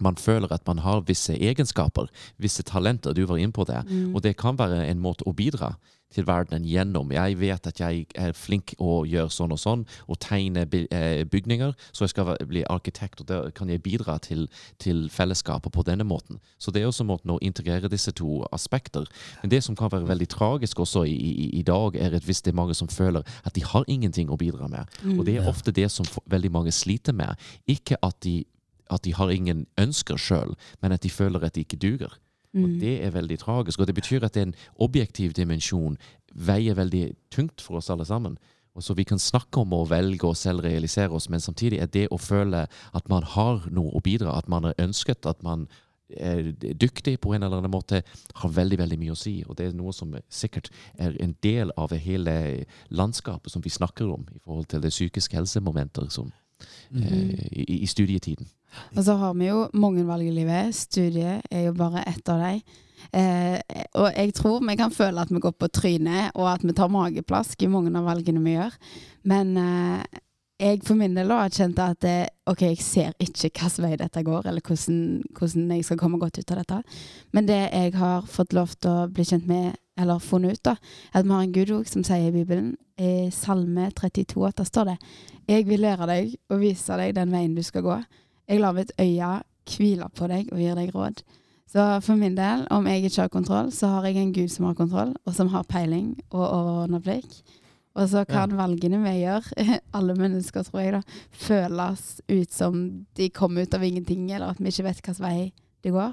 man føler at man har visse egenskaper, visse talenter. Du var inne på det. Mm. Og det kan være en måte å bidra til verdenen gjennom. Jeg vet at jeg er flink å gjøre sånn og sånn, og tegne eh, bygninger, så jeg skal bli arkitekt, og da kan jeg bidra til, til fellesskapet på denne måten. Så det er også måten å integrere disse to aspekter. Men det som kan være veldig tragisk også i, i, i dag, er at hvis det er mange som føler at de har ingenting å bidra med, og det er ofte det som veldig mange sliter med. Ikke at de, at de har ingen ønsker sjøl, men at de føler at de ikke duger. Og Mm. det er veldig tragisk. Og det betyr at en objektiv dimensjon veier veldig tungt for oss alle sammen. Og så Vi kan snakke om å velge og selv realisere oss, men samtidig er det å føle at man har noe å bidra, at man er ønsket, at man er dyktig på en eller annen måte, har veldig veldig mye å si. Og det er noe som sikkert er en del av hele landskapet som vi snakker om i forhold til det psykiske helsemomenter som, eh, i, i studietiden. Og så har vi jo mange valg i livet. Studiet er jo bare ett av dem. Eh, og jeg tror vi kan føle at vi går på trynet, og at vi tar mageplask i mange av valgene vi gjør. Men eh, jeg for min del da har kjent at det, OK, jeg ser ikke hvilken vei dette går, eller hvordan, hvordan jeg skal komme godt ut av dette. Men det jeg har fått lov til å bli kjent med, eller funnet ut, da, at vi har en gudord som sier i Bibelen, i Salme 32, at der står det Jeg vil lære deg og vise deg den veien du skal gå. Jeg lar mitt øye hvile på deg og gir deg råd. Så for min del, om jeg ikke har kontroll, så har jeg en gud som har kontroll, og som har peiling og overordna blikk. Og så kan valgene vi gjør, alle mennesker tror jeg, da, føles ut som de kommer ut av ingenting, eller at vi ikke vet hvilken vei det går.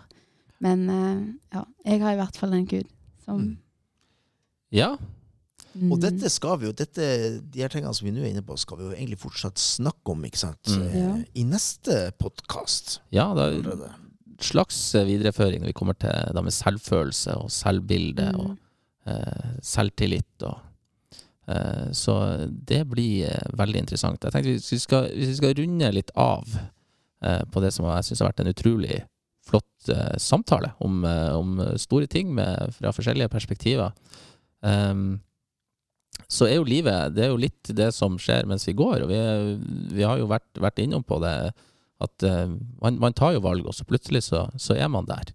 Men eh, ja, jeg har i hvert fall en gud som Mm. Ja. Mm. Og dette skal vi jo, dette, de her tingene som vi nå er inne på, skal vi jo egentlig fortsatt snakke om, ikke sant? Mm. Eh, Ja. I neste podkast ja, det er en slags videreføring når vi kommer til det med selvfølelse og selvbilde Mm. og eh, selvtillit. Og, eh, så det blir eh, veldig interessant. Jeg tenkte Hvis vi skal, hvis vi skal runde litt av eh, på det som jeg syns har vært en utrolig flott eh, samtale om, eh, om store ting med, fra forskjellige perspektiver, Ehm, så er jo livet Det er jo litt det som skjer mens vi går. Og vi, vi har jo vært, vært innom på det at eh, man, man tar jo valg, og så plutselig så, så er man der.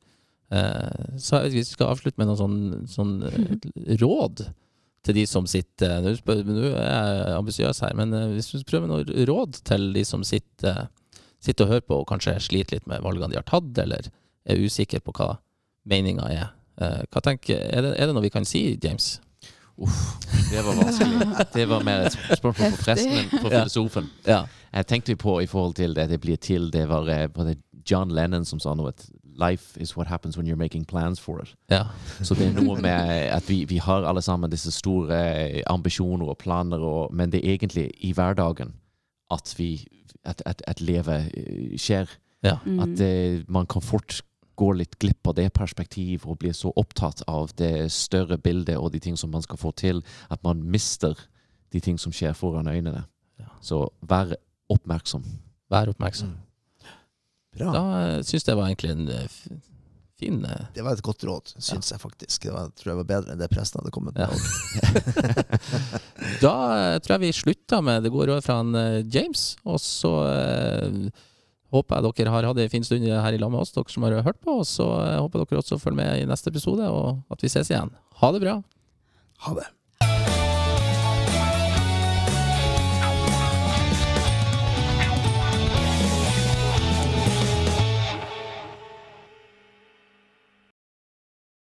Eh, så hvis vi skal avslutte med noen sånn, sånn eh, råd til de som sitter Nå er jeg ambisiøs her, men eh, hvis du prøver noe råd til de som sitter, sitter og hører på og kanskje sliter litt med valgene de har tatt, eller er usikre på hva meninga er. Eh, hva tenker, er, det, er det noe vi kan si, James? Uff, det var vanskelig. Det var mer et spørsmål for presten enn for filosofen. Ja. Jeg tenkte på i forhold til det det blir til, det var eh, John Lennon som sa noe Life is what happens when you're making plans for it. ja. Så det er noe med at vi, vi har alle sammen disse store eh, ambisjoner og planer, og, men det er egentlig i hverdagen at vi at, at, at livet eh, skjer. ja. Mm. At det, man kan fort gå litt glipp av det perspektivet og bli så opptatt av det større bildet og de ting som man skal få til, at man mister de ting som skjer foran øynene. Ja. Så vær oppmerksom. Vær oppmerksom. Bra. Da uh, syns jeg det var egentlig en eh, fin eh, Det var et godt råd, syns jeg faktisk. Det var, tror jeg var bedre enn det presten hadde kommet med. Ja. Da eh, tror jeg vi slutter med Det går rådet fra eh, James, og så eh, håper jeg dere har hatt en fin stund her i lag med oss, dere som har hørt på. Og så eh, håper dere også følger med i neste episode, og at vi ses igjen. Ha det bra. Ha det.